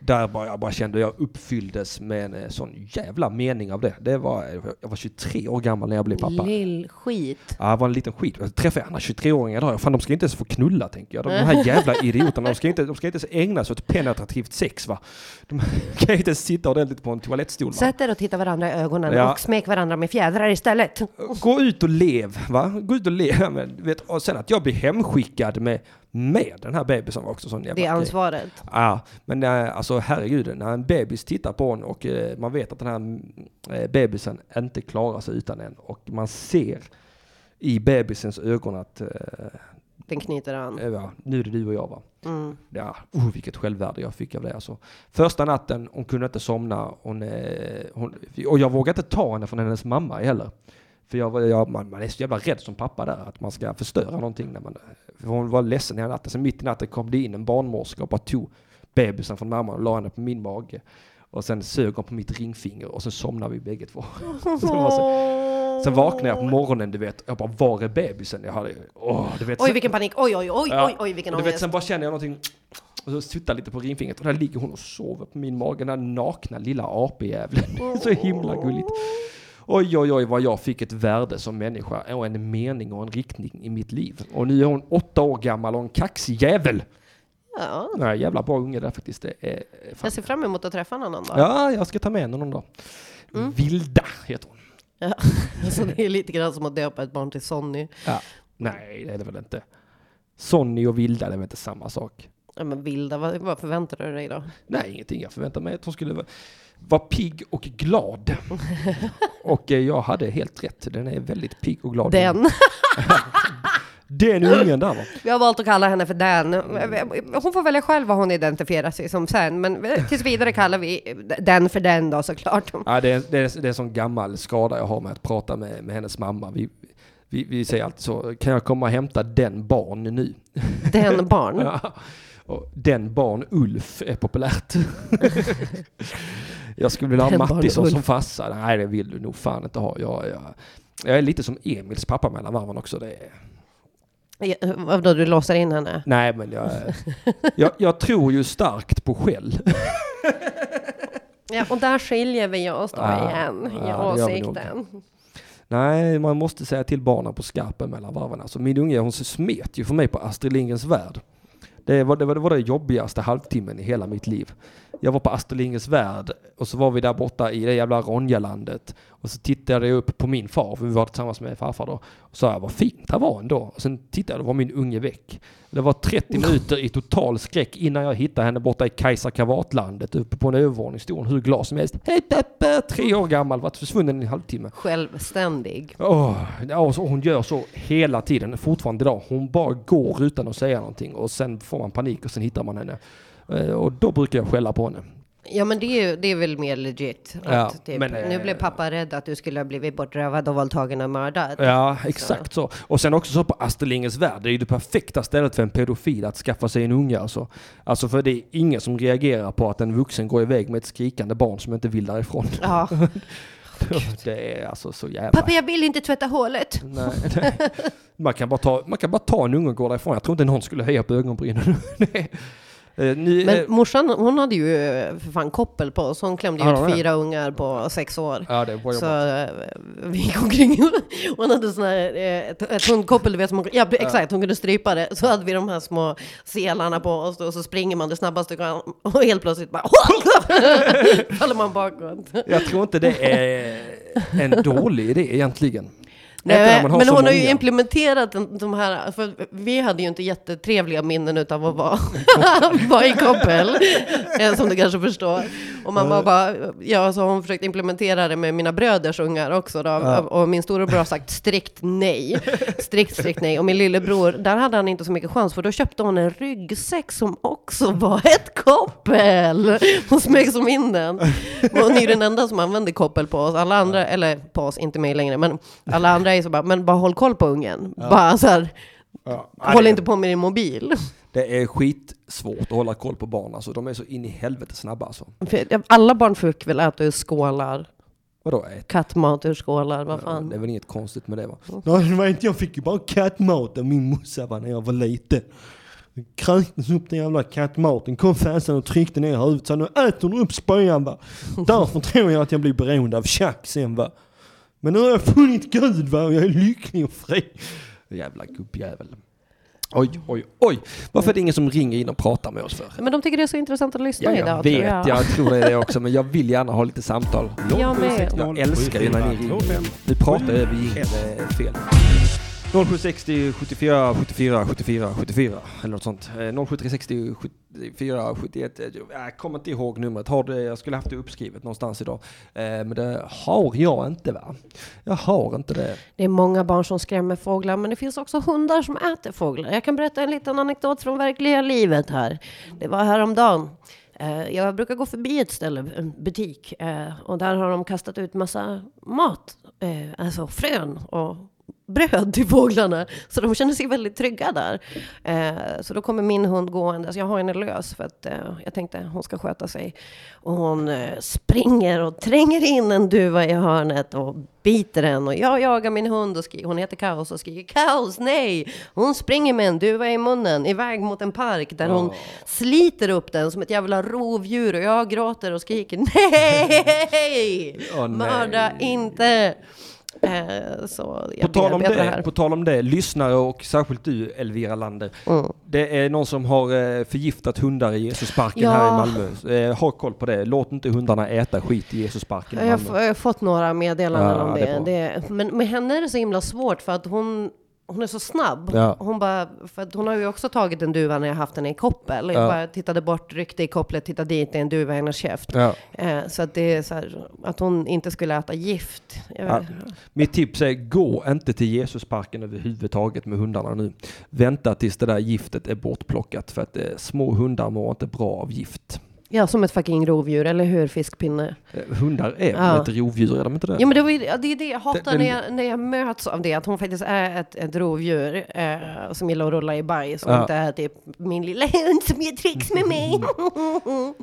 där bara, jag bara kände jag uppfylldes med en eh, sån jävla mening av det. det var, jag var 23 år gammal när jag blev pappa. Lill-skit. Ja, jag var en liten skit. Jag träffade andra 23-åringar idag. Fan, de ska inte ens få knulla, tänker jag. De här [laughs] jävla idioterna, de ska inte, de ska inte ens ägna sig åt penetrativt sex, va? De [laughs] kan inte ens sitta ordentligt på en toalettstol, va? Sätt er och titta varandra i ögonen Ja. och smek varandra med fjädrar istället. Gå ut och lev, va? Gå ut och lev. Men, du vet, och sen att jag blir hemskickad med, med den här bebisen var också sån jävla Det är ansvaret. Ja, men eh, alltså herregud, när en bebis tittar på en och eh, man vet att den här eh, bebisen inte klarar sig utan en och man ser i bebisens ögon att eh, Den knyter an. ja, nu är det du och jag va. Mm. Ja, oh, vilket självvärde jag fick av det alltså. Första natten, hon kunde inte somna. Hon, hon, och jag vågade inte ta henne från hennes mamma heller. För jag, var- jag, man, man är så jävla rädd som pappa där, att man ska förstöra någonting. När man, för hon var ledsen hela natten. Sen mitt i natten kom det in en barnmorska och bara tog bebisen från mamman och la henne på min mage. Och sen sög hon på mitt ringfinger och så somnade vi bägge två. [laughs] Sen vaknade jag på morgonen, du vet. Jag bara, var är bebisen? Jag hade, åh, du vet. Oj sen- vilken panik, oj oj oj Ja. oj oj vilken och du vet, ångest. sen bara känner jag någonting och så suttar lite på ringfingret och där ligger hon och sover på min mage, den där nakna lilla apejäveln. [laughs] så himla gulligt. Oj, oj, oj vad jag fick ett värde som människa och en mening och en riktning i mitt liv. Och nu är hon åtta år gammal och en kaxig jävel. Ja. Nej, jävla bra unge där faktiskt. Det är, fan. Jag ser fram emot att träffa henne någon dag. Ja, jag ska ta med henne någon dag. Mm. Vilda heter hon. Ja. [laughs] Så det är lite grann som att döpa ett barn till Sonny. Ja. Nej, det är det väl inte. Sonny och Vilda, det är väl inte samma sak. Ja, men Vilda, vad, vad förväntar du dig då? Nej, ingenting. Jag förväntade mig att hon skulle vara pigg och glad. och eh, jag hade helt rätt. Den är väldigt pigg och glad. Den. [laughs] Den ungen där va? Vi har valt att kalla henne för den. Hon får välja själv vad hon identifierar sig som sen, men tills vidare kallar vi den för den då såklart. Ja, det, är, det, är, det är en sån gammal skada jag har med att prata med, med hennes mamma. Vi, vi, vi säger alltid så, kan jag komma och hämta den barn nu? Den barn. [laughs] Ja. Och den barn Ulf är populärt. jag skulle vilja ha Mattisson som farsa. Nej, det vill du nog fan inte ha. Jag, jag, jag är lite som Emils pappa mellan varven också. Det är, Ja, Vadå, du låser in henne? nej, men jag, jag, jag tror ju starkt på skäll. Ja, och där skiljer vi oss då Ja, igen i ja, åsikten. Nej, man måste säga till barnen på skarpen mellan varven. Alltså min unge hon smet ju för mig på Astrid Lindgrens Värld. Det var det, var, det var den jobbigaste halvtimmen i hela mitt liv. Jag var på Astrid Lindgrens Värld och så var vi där borta i det jävla Ronjalandet. Och så tittade jag upp på min far, för vi var tillsammans med farfar då. Och sa jag, vad fint det var ändå. Och sen tittade jag, då var min unge väck. Det var 30 minuter i total skräck innan jag hittade henne borta i Kajsa Kavatlandet uppe på en övervåning. Stod hon hur glad som helst. Hej Peppe! Tre år gammal, varit försvunnen i en halvtimme. Självständig. Åh, ja, så hon gör så hela tiden, fortfarande idag. Hon bara går utan att säga någonting och sen får man panik och sen hittar man henne. Eh, Och då brukar jag skälla på henne. Ja men det är, det är väl mer legit. Att Ja, typ, men, nu eh, blev pappa rädd att du skulle ha blivit bortrövad och våldtagen och mördad. Ja, exakt så. Och sen också så på Astrid Lindgrens Värld, det är ju det perfekta stället för en pedofil att skaffa sig en unge alltså. Alltså för det är ingen som reagerar på att en vuxen går iväg med ett skrikande barn som inte vill därifrån. Ja. [laughs] Det är alltså så jävla... Pappa jag vill inte tvätta hålet. Nej, nej. Man, kan bara ta, man kan bara ta en unge och gå därifrån. Jag tror inte någon skulle höja på ögonbrynen. [laughs] Eh, Ni, Men eh, morsan hon hade ju eh, för fan koppel på oss. Hon klämde ju ut fyra ungar på sex år. ja, det var Så vi gick omkring [laughs] hon hade sån här, ett, ett hundkoppel, du vet, som ja exakt, hon kunde strypa det. Så hade vi de här små selarna på oss och så springer man det snabbaste du kan och helt plötsligt bara [laughs] faller man bakåt. Jag tror inte det är en dålig idé egentligen. Nej, men hon har ju implementerat de här, för vi hade ju inte jättetrevliga minnen utav att vara, [laughs] vara i koppel, eh, som du kanske förstår. Och mamma bara, ja så har hon försökt implementera det med mina bröders ungar också då, Ja. och min storebror har sagt strikt nej. Strikt, strikt nej. Och min lillebror, där hade han inte så mycket chans, för då köpte hon en ryggsäck som också var ett koppel. Hon smög som in den. Och hon är ju den enda som använder koppel på oss. Alla andra, eller på oss, inte mig längre, men alla andra är så bara, men bara håll koll på ungen. Bara så här, Ja. håll inte på med din mobil. det är skitsvårt att hålla koll på barn alltså. De är så in i helvete snabba alltså. För Alla barn fick väl äta ur skålar, Vadå? Ett? kattmat ur skålar, vad Ja, fan. det är väl inget konstigt med det va? Nej, det var inte, jag fick ju bara kattmat av min morsa va, när jag var liten. Kräktes upp den jävla kattmaten, kom fasen och tryckte ner huvudet så nu äter du upp spyan va. [laughs] Därför tror jag att jag blir beroende av tjack sen va. Men nu har jag funnit Gud va och jag är lycklig och fri. Jävla gubbjävel. Oj, oj, oj. Varför är det ingen som ringer in och pratar med oss för? Men de tycker det är så intressant att lyssna Ja, idag. jag tror vet, jag. jag tror det är det också, men jag vill gärna ha lite samtal. Jag med. Jag älskar ju när ni ringer. Nu pratar jag över är fel. 0760 74 74 74 74 eller något sånt. Eh, 0760 74 71. Jag kommer inte ihåg numret. Har det, jag skulle haft det uppskrivet någonstans idag. Eh, men det har jag inte va? Jag har inte det. Det är många barn som skrämmer fåglar, men det finns också hundar som äter fåglar. Jag kan berätta en liten anekdot från verkliga livet här. Det var häromdagen. Eh, jag brukar gå förbi ett ställe, en butik, eh, och där har de kastat ut massa mat, alltså frön och bröd till fåglarna. Så de känner sig väldigt trygga där. Eh, så då kommer min hund gående, så jag har henne lös för att eh, jag tänkte hon ska sköta sig. Och hon eh, springer och tränger in en duva i hörnet och biter den. Och jag jagar min hund och skriker, hon heter Kaos och skriker Kaos, nej! Hon springer med en duva i munnen iväg mot en park där hon sliter upp den som ett jävla rovdjur och jag gråter och skriker nej! Åh, nej. Mörda inte! Eh, så jag På tal, om det, på tal om det, lyssnare och särskilt du Elvira Lander. Mm. Det är någon som har eh, förgiftat hundar i Jesusparken Ja. här i Malmö. Eh, ha koll på det. Låt inte hundarna äta skit i Jesusparken i Jag har, Malmö. jag har fått några meddelanden Ja, om det det. det. Men med henne är det så himla svårt för att hon, hon är så snabb. Ja. Hon, bara, för hon har ju också tagit en duva när jag haft henne i koppel. Jag Ja. bara tittade bort, ryckte i kopplet, tittade dit, det är en duva i hennes käft. Ja. Eh, så att det är så här, att hon inte skulle äta gift. Jag Ja. Mitt tips är gå inte till Jesusparken överhuvudtaget med hundarna nu. Vänta tills det där giftet är bortplockat för att eh, små hundar mår inte bra av gift. Ja, som ett fucking rovdjur, eller hur? Fiskpinne. Eh, hundar är Ja. ett rovdjur, är de inte det? Ja, men det, var ju, det är det jag hatar Den- när, jag, när jag möts av det, att hon faktiskt är ett, ett rovdjur eh, som gillar att rulla i bajs och Ja. inte är typ min lilla hund som gör tricks med mig. [laughs] [laughs]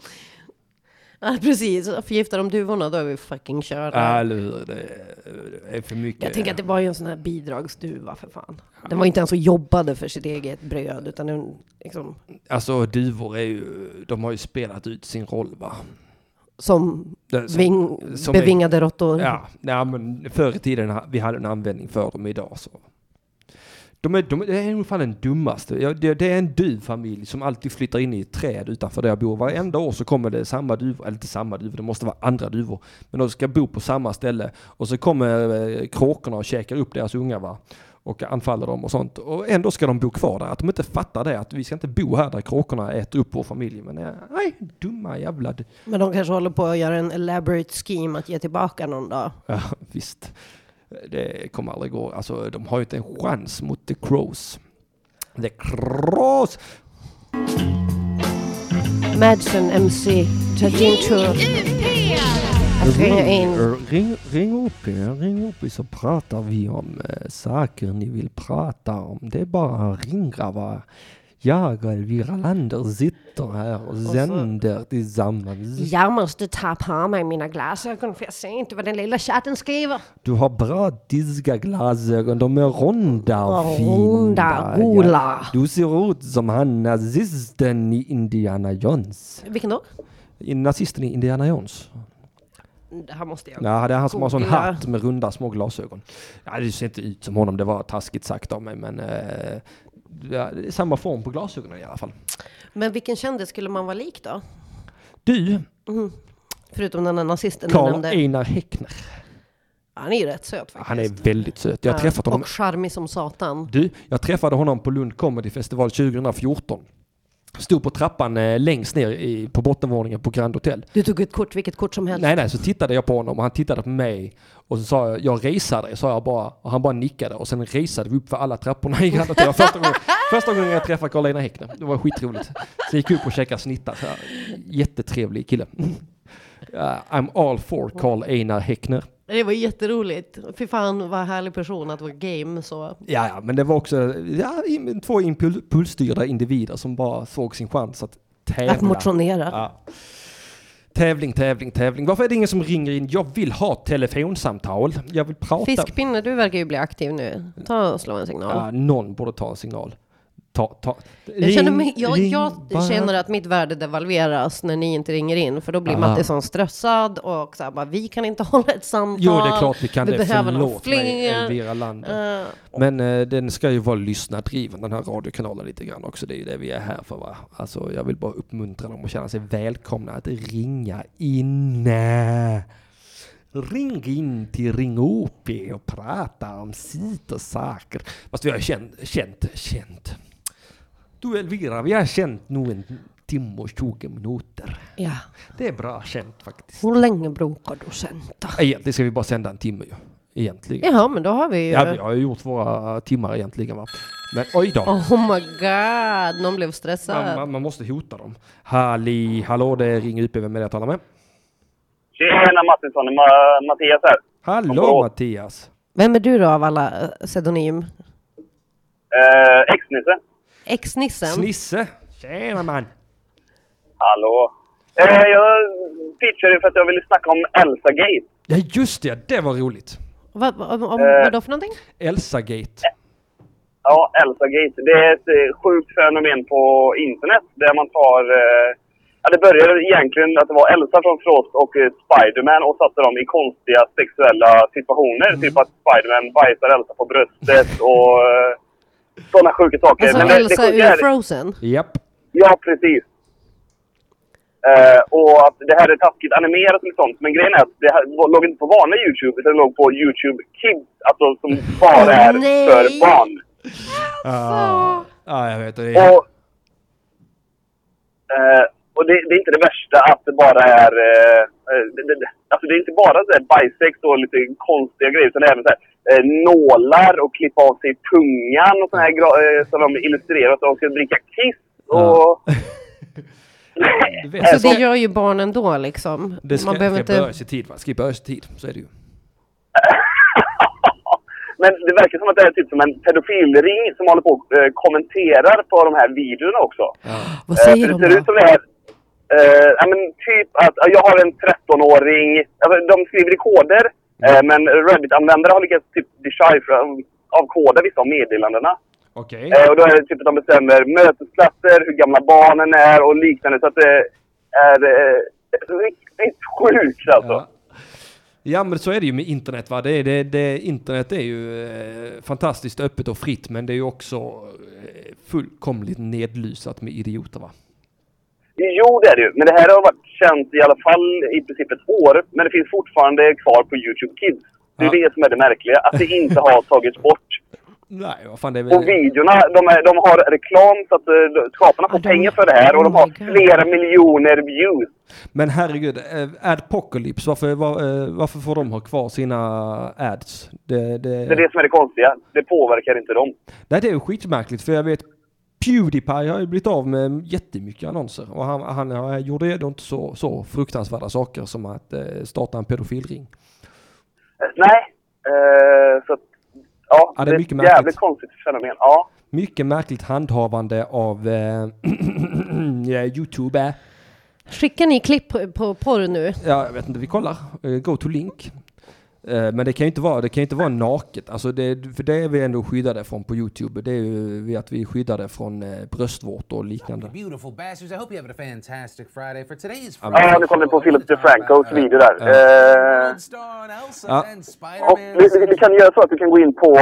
ja, precis. Förgiftar de duvorna, då är vi fucking körda. Ja, eller hur? Det är för mycket. jag tänker att det var ju en sån här bidragsduva för fan. Den var inte ens och jobbade för sitt eget bröd, utan den liksom, Alltså duvor är ju, de har ju spelat ut sin roll va? som, Det- som- ving, som bevingade råttor. Ja, nej, men förr i tiden vi hade en användning för dem idag så. De är, de, det är nog fan den dummaste. Det, det är en duvfamilj som alltid flyttar in i ett träd utanför där jag bor. Varenda år så kommer det samma duvor, eller inte samma duvor, det måste vara andra duvor. Men de ska bo på samma ställe. Och så kommer eh, kråkorna och käkar upp deras ungar va. Och anfaller dem och sånt. Och ändå ska de bo kvar där. Att de inte fattar det. Att vi ska inte bo här där kråkorna äter upp vår familj. Men eh, nej, dumma jävla... Men de kanske håller på att göra en elaborate scheme att ge tillbaka någon dag. Ja, visst. Det kommer aldrig gå. Alltså, de har ju inte en chans mot The Crows. The Crows! Madsen MC, Tatinto, att ringa in. Ring, ring upp er, ring upp er så pratar vi om eh, saker ni vill prata om. Det är bara att ringa Jag och Elvira Lander sitter här och sänder tillsammans. Jag måste ta på mig mina glasögon för jag ser inte vad den lilla chatten skriver. Du har bra diska-glasögon, de är ronda och fina. Runda, gola. Du ser ut som han nazisten i Indiana Jones. Vilken då? I- Nazisten i Indiana Jones. Det här måste jag. Ja, det är han som har sån Googla. hatt med runda små glasögon. Ja, det ser inte ut som honom, det var taskigt sagt av mig, men eh, ja, samma form på glasögonen i alla fall. Men vilken kändis skulle man vara lik då? Du, Förutom den där nazisten du Karl nämnde. Einar Häckner. Han är ju rätt söt faktiskt. Han är väldigt söt. Jag Ja, träffat honom. Och charmig som satan. Du, jag träffade honom på Lund Comedy Festival 2014. Stod på trappan eh, längst ner i, på bottenvåningen på Grand Hotel. Du tog ett kort, vilket kort som helst. Nej, nej, så tittade jag på honom och han tittade på mig. Och så sa jag, jag resar dig, sa jag bara. Och han bara nickade och sen resade vi upp för alla trapporna i Grand Hotel. Första gången, [laughs] första gången jag träffade Karl-Einar Häckner. Det var skitroligt. Så gick upp och käkade snittar. Så här, jättetrevlig kille. [laughs] Uh, I'm all for Karl Einar Häckner. Det var jätteroligt. Fy fan vad härlig person att vara game så. Ja, ja, men det var också ja, två impulsstyrda individer som bara såg sin chans att tävla. Att motionera. Ja. Tävling, tävling, tävling. Varför är det ingen som ringer in? Jag vill ha telefonsamtal. Jag vill prata. Fiskpinne, du verkar ju bli aktiv nu. Ta och slå en signal. Ja, någon borde ta en signal. Ta, ta. Jag, känner, mig, Ring, jag, ring jag känner att mitt värde devalveras när ni inte ringer in, för då blir Ah. Mattisson stressad och så här, bara, vi kan inte [laughs] hålla ett samtal. Jo, det är klart vi kan vi det. behöver Förlåt mig. Elvira Lander. Eh, Men eh, den ska ju vara lyssnardriven, den här radiokanalen lite grann också. Det är ju det vi är här för va. Alltså jag vill bara uppmuntra dem och känna sig välkomna att ringa in. Ring in till Ring OP och prata om sitt och saker. Fast vi har känt, känt, känt. Du Elvira, vi har känt nog en timme och 20 minuter. ja. Det är bra känt faktiskt. Hur länge brukar du sända? Egentligen ska vi bara sända en timme ju. Egentligen. Jaha, men då har vi ju... Ja, vi har ju gjort våra timmar egentligen va. Men oj då. Oh my god, någon blev stressad. Man, man, man måste hota dem. Halli, hallå det är Ring UP, vem är det jag talar med? Tjena Martinsson, Ma- Mattias här. Hallå. Mattias! Vem är du då av alla pseudonym? Eh, X-Nisse. Ex-nissen? Snisse! Tjena man! Hallå. Eh, jag pitchade för att jag ville snacka om Elsa-gate. Ja just det, det var roligt. Vad, om, om, Eh. vad då för någonting? Elsa-gate. Ja, Elsa-gate. Det är ett eh, sjukt fenomen på internet där man tar... Eh, ja, det började egentligen att det var Elsa från Frost och eh, Spiderman och satte dem i konstiga sexuella situationer. Typ att Spiderman bajsar Elsa på bröstet och eh, sådana sjuka saker. Alltså Men det- det Elsa sjuka ur är- Frozen? Japp. Ja, precis. Eh, och att det här är taskigt animerat och sånt. Men grejen är att det här låg inte på vanliga YouTube, utan det låg på YouTube Kids. Alltså som bara är nej. för barn. Ah. Ja, jag vet. Det är... Och, eh, och det, det är inte det värsta att det bara är... Eh, det, det, alltså det är inte bara så här och lite konstiga grejer, utan även så här, eh, nålar och klippa av sig tungan och såna här gra- eh, som de illustrerar att de ska dricka kiss. Och... Du vet, Så det gör ju barn ändå liksom. det ska, Man behöver ska inte... börja i tid va? Ska börja i tid, så är det ju. [laughs] Men det verkar som att det är typ som en pedofilring som håller på och eh, kommenterar på de här videorna också. Vad Eh, säger för de det ser ut då? som det är... Eh, ja, men typ att ja, jag har en 13-åring. Alltså, de skriver i koder. Eh, men Reddit-användare har lyckats typ decipher, avkoda vissa av meddelandena. Okej. Eh, och då är det typ att de bestämmer mötesplatser, hur gamla barnen är och liknande. Så att det är eh, riktigt sjukt alltså. Ja. ja men så är det ju med internet va. Det är, det, det, internet är ju eh, fantastiskt öppet och fritt men det är ju också eh, fullkomligt nedlusat med idioter va. Jo, det är det ju. Men det här har varit känt i alla fall i princip ett år. Men det finns fortfarande kvar på YouTube Kids. Det är Ja. det som är det märkliga. Att det inte har [laughs] tagits bort. Nej vad fan det är Och väl... videorna, de, är, de har reklam så att uh, skaparna får de- pengar för det här. Och de har flera miljoner views. Men herregud, eh, Adpocalypse, varför, var, eh, varför får de ha kvar sina ads? Det, det, Det är det som är det konstiga. Det påverkar inte dem. Nej det är ju skitmärkligt för jag vet Pewdiepie har ju blivit av med jättemycket annonser och han, han har- gjorde ju inte så, så fruktansvärda saker som att eh, starta en pedofilring. Nej. Eh, så att, ja, Ja, det är ett mycket jävligt konstigt fenomen. Ja. Mycket märkligt handhavande av eh, [clears throat] Youtube. Skickar ni klipp på, på porr nu? Ja, jag vet inte, vi kollar. Eh, Go to link. Eh, Men det kan ju inte vara, det kan inte vara naket. Alltså det, för det är vi ändå skyddade från på Youtube. Det är ju vi att vi är skyddade från eh, bröstvårtor och liknande. Beautiful bastards. I hope you have a fantastic Friday. For today's Ja, nu kom det på Philip DeFrancos video där. Eh, Ja. och vi, vi, kan göra så att du kan gå in på,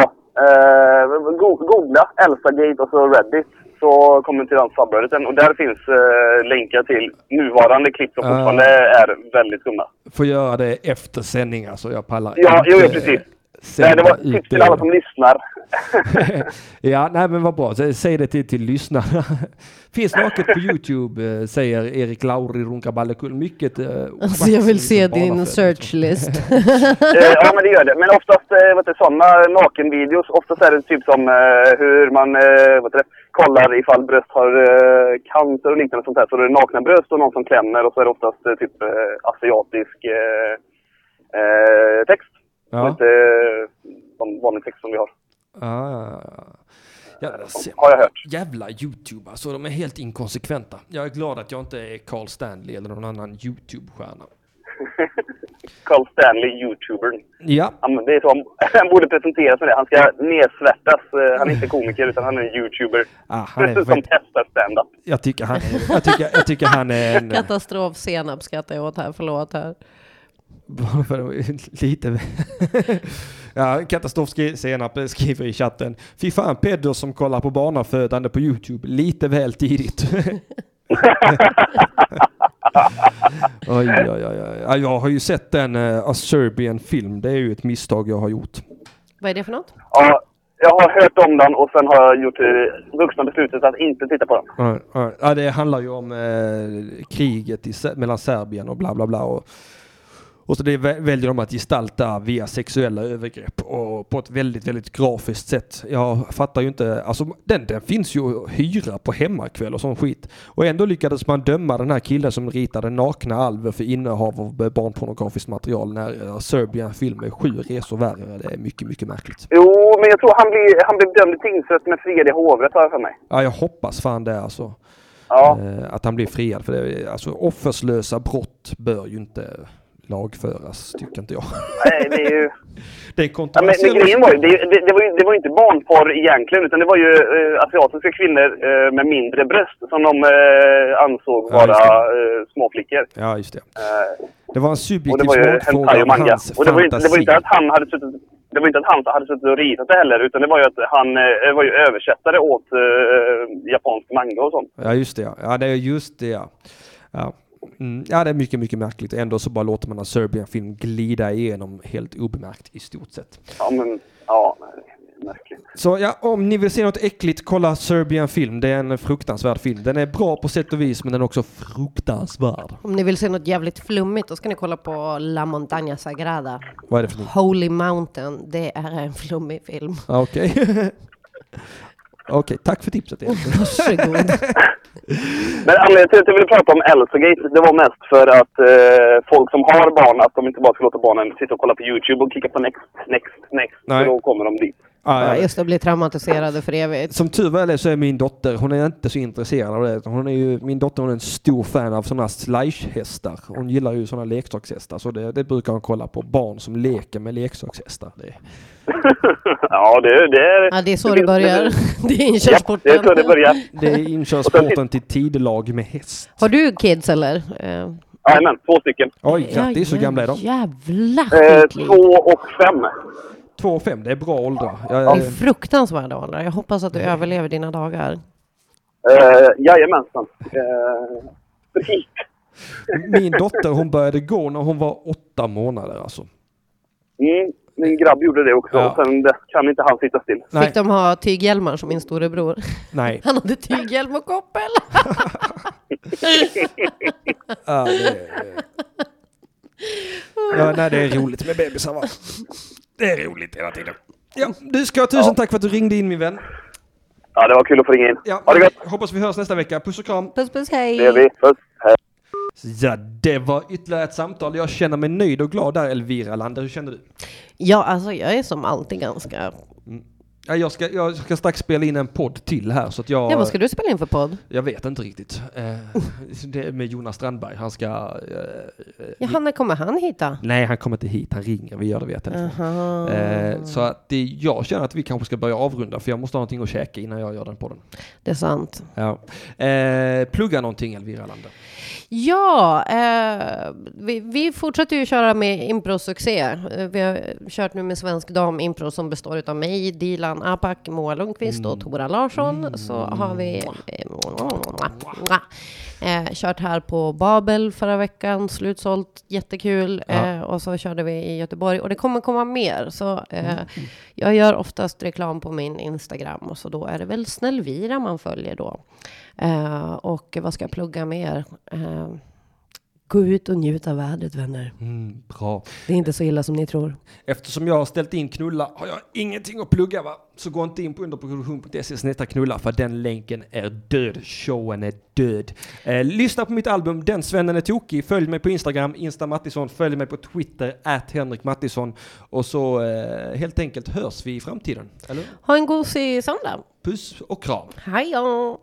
eh, go- googla Elsagate och så Reddit. Så kommer till den subredditen och där finns eh, länkar till nuvarande klipp som Ah. fortfarande är väldigt skumma. Får göra det efter sändning alltså, jag pallar Ja, jo, jo inte, precis. Eh, Nej, det var ut tips till alla som lyssnar. [laughs] ja, nej men vad bra. Sä- Säg det till, till lyssnarna. [laughs] Finns naket på Youtube, eh, säger Erik Lauri Runkaballekull. Mycket... eh, Alltså jag vill schmack se din searchlist. [laughs] Eh, ja, men det gör det. Men oftast eh, vet du, sådana nakenvideos, oftast är det typ som eh, hur man eh, vet du, kollar ifall bröst har eh, cancer och liknande sånt där. Så det är nakna bröst och någon som klämmer och så är det oftast eh, typ eh, asiatisk eh, eh, text. Och Ja. inte eh, de vanlig text som vi har. Ja, ja, ja. Jävla, se- Har jag hört. jävla Youtube alltså, de är helt inkonsekventa. Jag är glad att jag inte är Carl Stanley eller någon annan Youtube-stjärna. [laughs] Carl Stanley, youtubern. Ja, Han, det är så han, [laughs] borde presentera sig det. Han ska nedsvärtas. Eh, Han är inte komiker utan han är en youtuber. ah, han är, som testar stand-up. jag, tycker han, är- jag, tycker, jag tycker han är en... [laughs] Katastrof senap skrattar jag åt här, förlåt här. [laughs] Lite... [laughs] ja, Katastrof skri- senap skriver i chatten. Fy fan Pedro som kollar på barnafödande på Youtube lite väl tidigt. [laughs] oj, oj, oj, oj. Ja, Jag har ju sett en uh, Serbian film. Det är ju ett misstag jag har gjort. Vad är det för något? Ja, jag har hört om den och sen har jag gjort det vuxna beslutet att inte titta på den. Ja, ja. Ja, det handlar ju om eh, kriget i, mellan Serbien och bla bla bla. Och, Och så det vä- väljer de att gestalta via sexuella övergrepp och på ett väldigt, väldigt grafiskt sätt. Jag fattar ju inte, alltså den, den finns ju att hyra på hemmakväll och sån skit. Och ändå lyckades man döma den här killen som ritade nakna alver för innehav av barnpornografiskt material när uh, Serbian film är sju resor värre. Det är mycket, mycket märkligt. Jo, men jag tror han blev, han blev dömd i tingsrätt med friad i hovrätt har jag för mig. Ja, jag hoppas fan det alltså. Ja. Eh, att han blir friad. För det är, alltså offerslösa brott bör ju inte lagföras, tycker inte jag. Nej, det är ju... [laughs] Det är Ja, men, men grejen var ju, det, det, det, var ju, det var ju inte barnporr egentligen, utan det var ju eh, asiatiska kvinnor eh, med mindre bröst som de eh, ansåg Ja, vara eh, småflickor. Ja, just det. Eh, Det var en subjektiv smakfråga om hans Och det var, ju inte, det var inte att han hade suttit det var inte att han hade suttit och ritat det heller, utan det var ju att han eh, var ju översättare åt eh, japansk manga och sånt. Ja, just det ja. Ja, det är just det ja. Ja. Mm, ja, det är mycket, mycket märkligt. Ändå så bara låter man en Serbian-film glida igenom helt obemärkt i stort sett. Ja, men ja, märkligt. Så ja, om ni vill se något äckligt, kolla Serbian film. Det är en fruktansvärd film. Den är bra på sätt och vis, men den är också fruktansvärd. Om ni vill se något jävligt flummigt, då ska ni kolla på La Montaña Sagrada. Vad är det för något? Holy Mountain, det är en flummig film. Ja, [laughs] [laughs] Okej. Tack för tipset. Erik. [laughs] Varsågod. Men anledningen till att jag ville prata om Elsagate, det var mest för att eh, folk som har barn, att de inte bara ska låta barnen sitta och kolla på YouTube och klicka på next, next, next. Nej. För då kommer de dit. Ja, ja. just det, bli traumatiserade för evigt. Som tur väl är så är min dotter, hon är inte så intresserad av det. Hon är ju, min dotter hon är en stor fan av sådana slice-hästar. Hon gillar ju sådana leksakshästar. Så det, det brukar hon kolla på. Barn som leker med leksakshästar. Det. Ja, det, det är... Ja, det är så det börjar. Det [laughs] är Ja, inkörsporten. det är så det börjar. Det är inkörsporten till tidelag med häst. Har du kids eller? Eh, Jajamän, två stycken. Oj, grattis. Hur gamla är de? Jävla Eh, två och fem. Två och fem, det är bra åldrar. Jag, Det är fruktansvärda åldrar. Jag hoppas att du överlever dina dagar. Eh, jajamensan. Eh, precis. min dotter hon började gå när hon var åtta månader alltså. Mm, min grabb gjorde det också. Ja. Och sen kan inte han sitta still. Nej, Fick de ha tyghjälmar som min storebror? nej. [laughs] Han hade tyghjälm och koppel. [laughs] [laughs] Ja, det, är- ja, nej, det är roligt med bebisar va? Det är roligt hela tiden. Ja, du ska ha tusen Ja. tack för att du ringde in min vän. Ja, det var kul att få ringa in. Ja, Ha det gott! hoppas vi hörs nästa vecka. Puss och kram. Puss puss hej. Det gör vi. Puss! Hej! Ja, det var ytterligare ett samtal. Jag känner mig nöjd och glad där Elvira Lander. Hur känner du? Ja, alltså jag är som alltid ganska... Ja, jag, ska, jag ska strax spela in en podd till här så att jag... Ja, vad ska du spela in för podd? Jag vet inte riktigt. Eh, [laughs] det är med Jonas Strandberg. Han ska... eh, Jaha, när kommer han hit då? Nej, han kommer inte hit. Han ringer. Vi gör det via telefon. Eh, så att det, jag känner att vi kanske ska börja avrunda för jag måste ha någonting att käka innan jag gör den podden. Det är sant. Ja. Eh, plugga någonting Elvira Lander. Ja, eh, vi, vi fortsätter ju köra med impro-succé. Eh, Vi har kört nu med Svensk Dam Impro som består av mig, Dilan Apak, Moa Lundqvist och Tora Larsson. Så har vi eh, eh, kört här på Babel förra veckan, slutsålt, jättekul. Ja. Eh, och så körde vi i Göteborg och det kommer komma mer. Så eh, jag gör oftast reklam på min Instagram och så då är det väl Snällvira man följer då. Eh, och vad ska jag plugga mer? Eh, gå ut och njut av vädret vänner. Mm, bra. Det är inte så illa som ni tror. Eftersom jag har ställt in knulla har jag ingenting att plugga va? Så gå inte in på underproduktion.se snetta knulla för den länken är död. Showen är död. Eh, lyssna på mitt album Den svennen är tokig. Följ mig på Instagram, Insta Mattisson. Följ mig på Twitter, at Henrik Mattisson. Och så eh, helt enkelt hörs vi i framtiden. Eller? Ha en gosig söndag. Puss och kram. Hej då!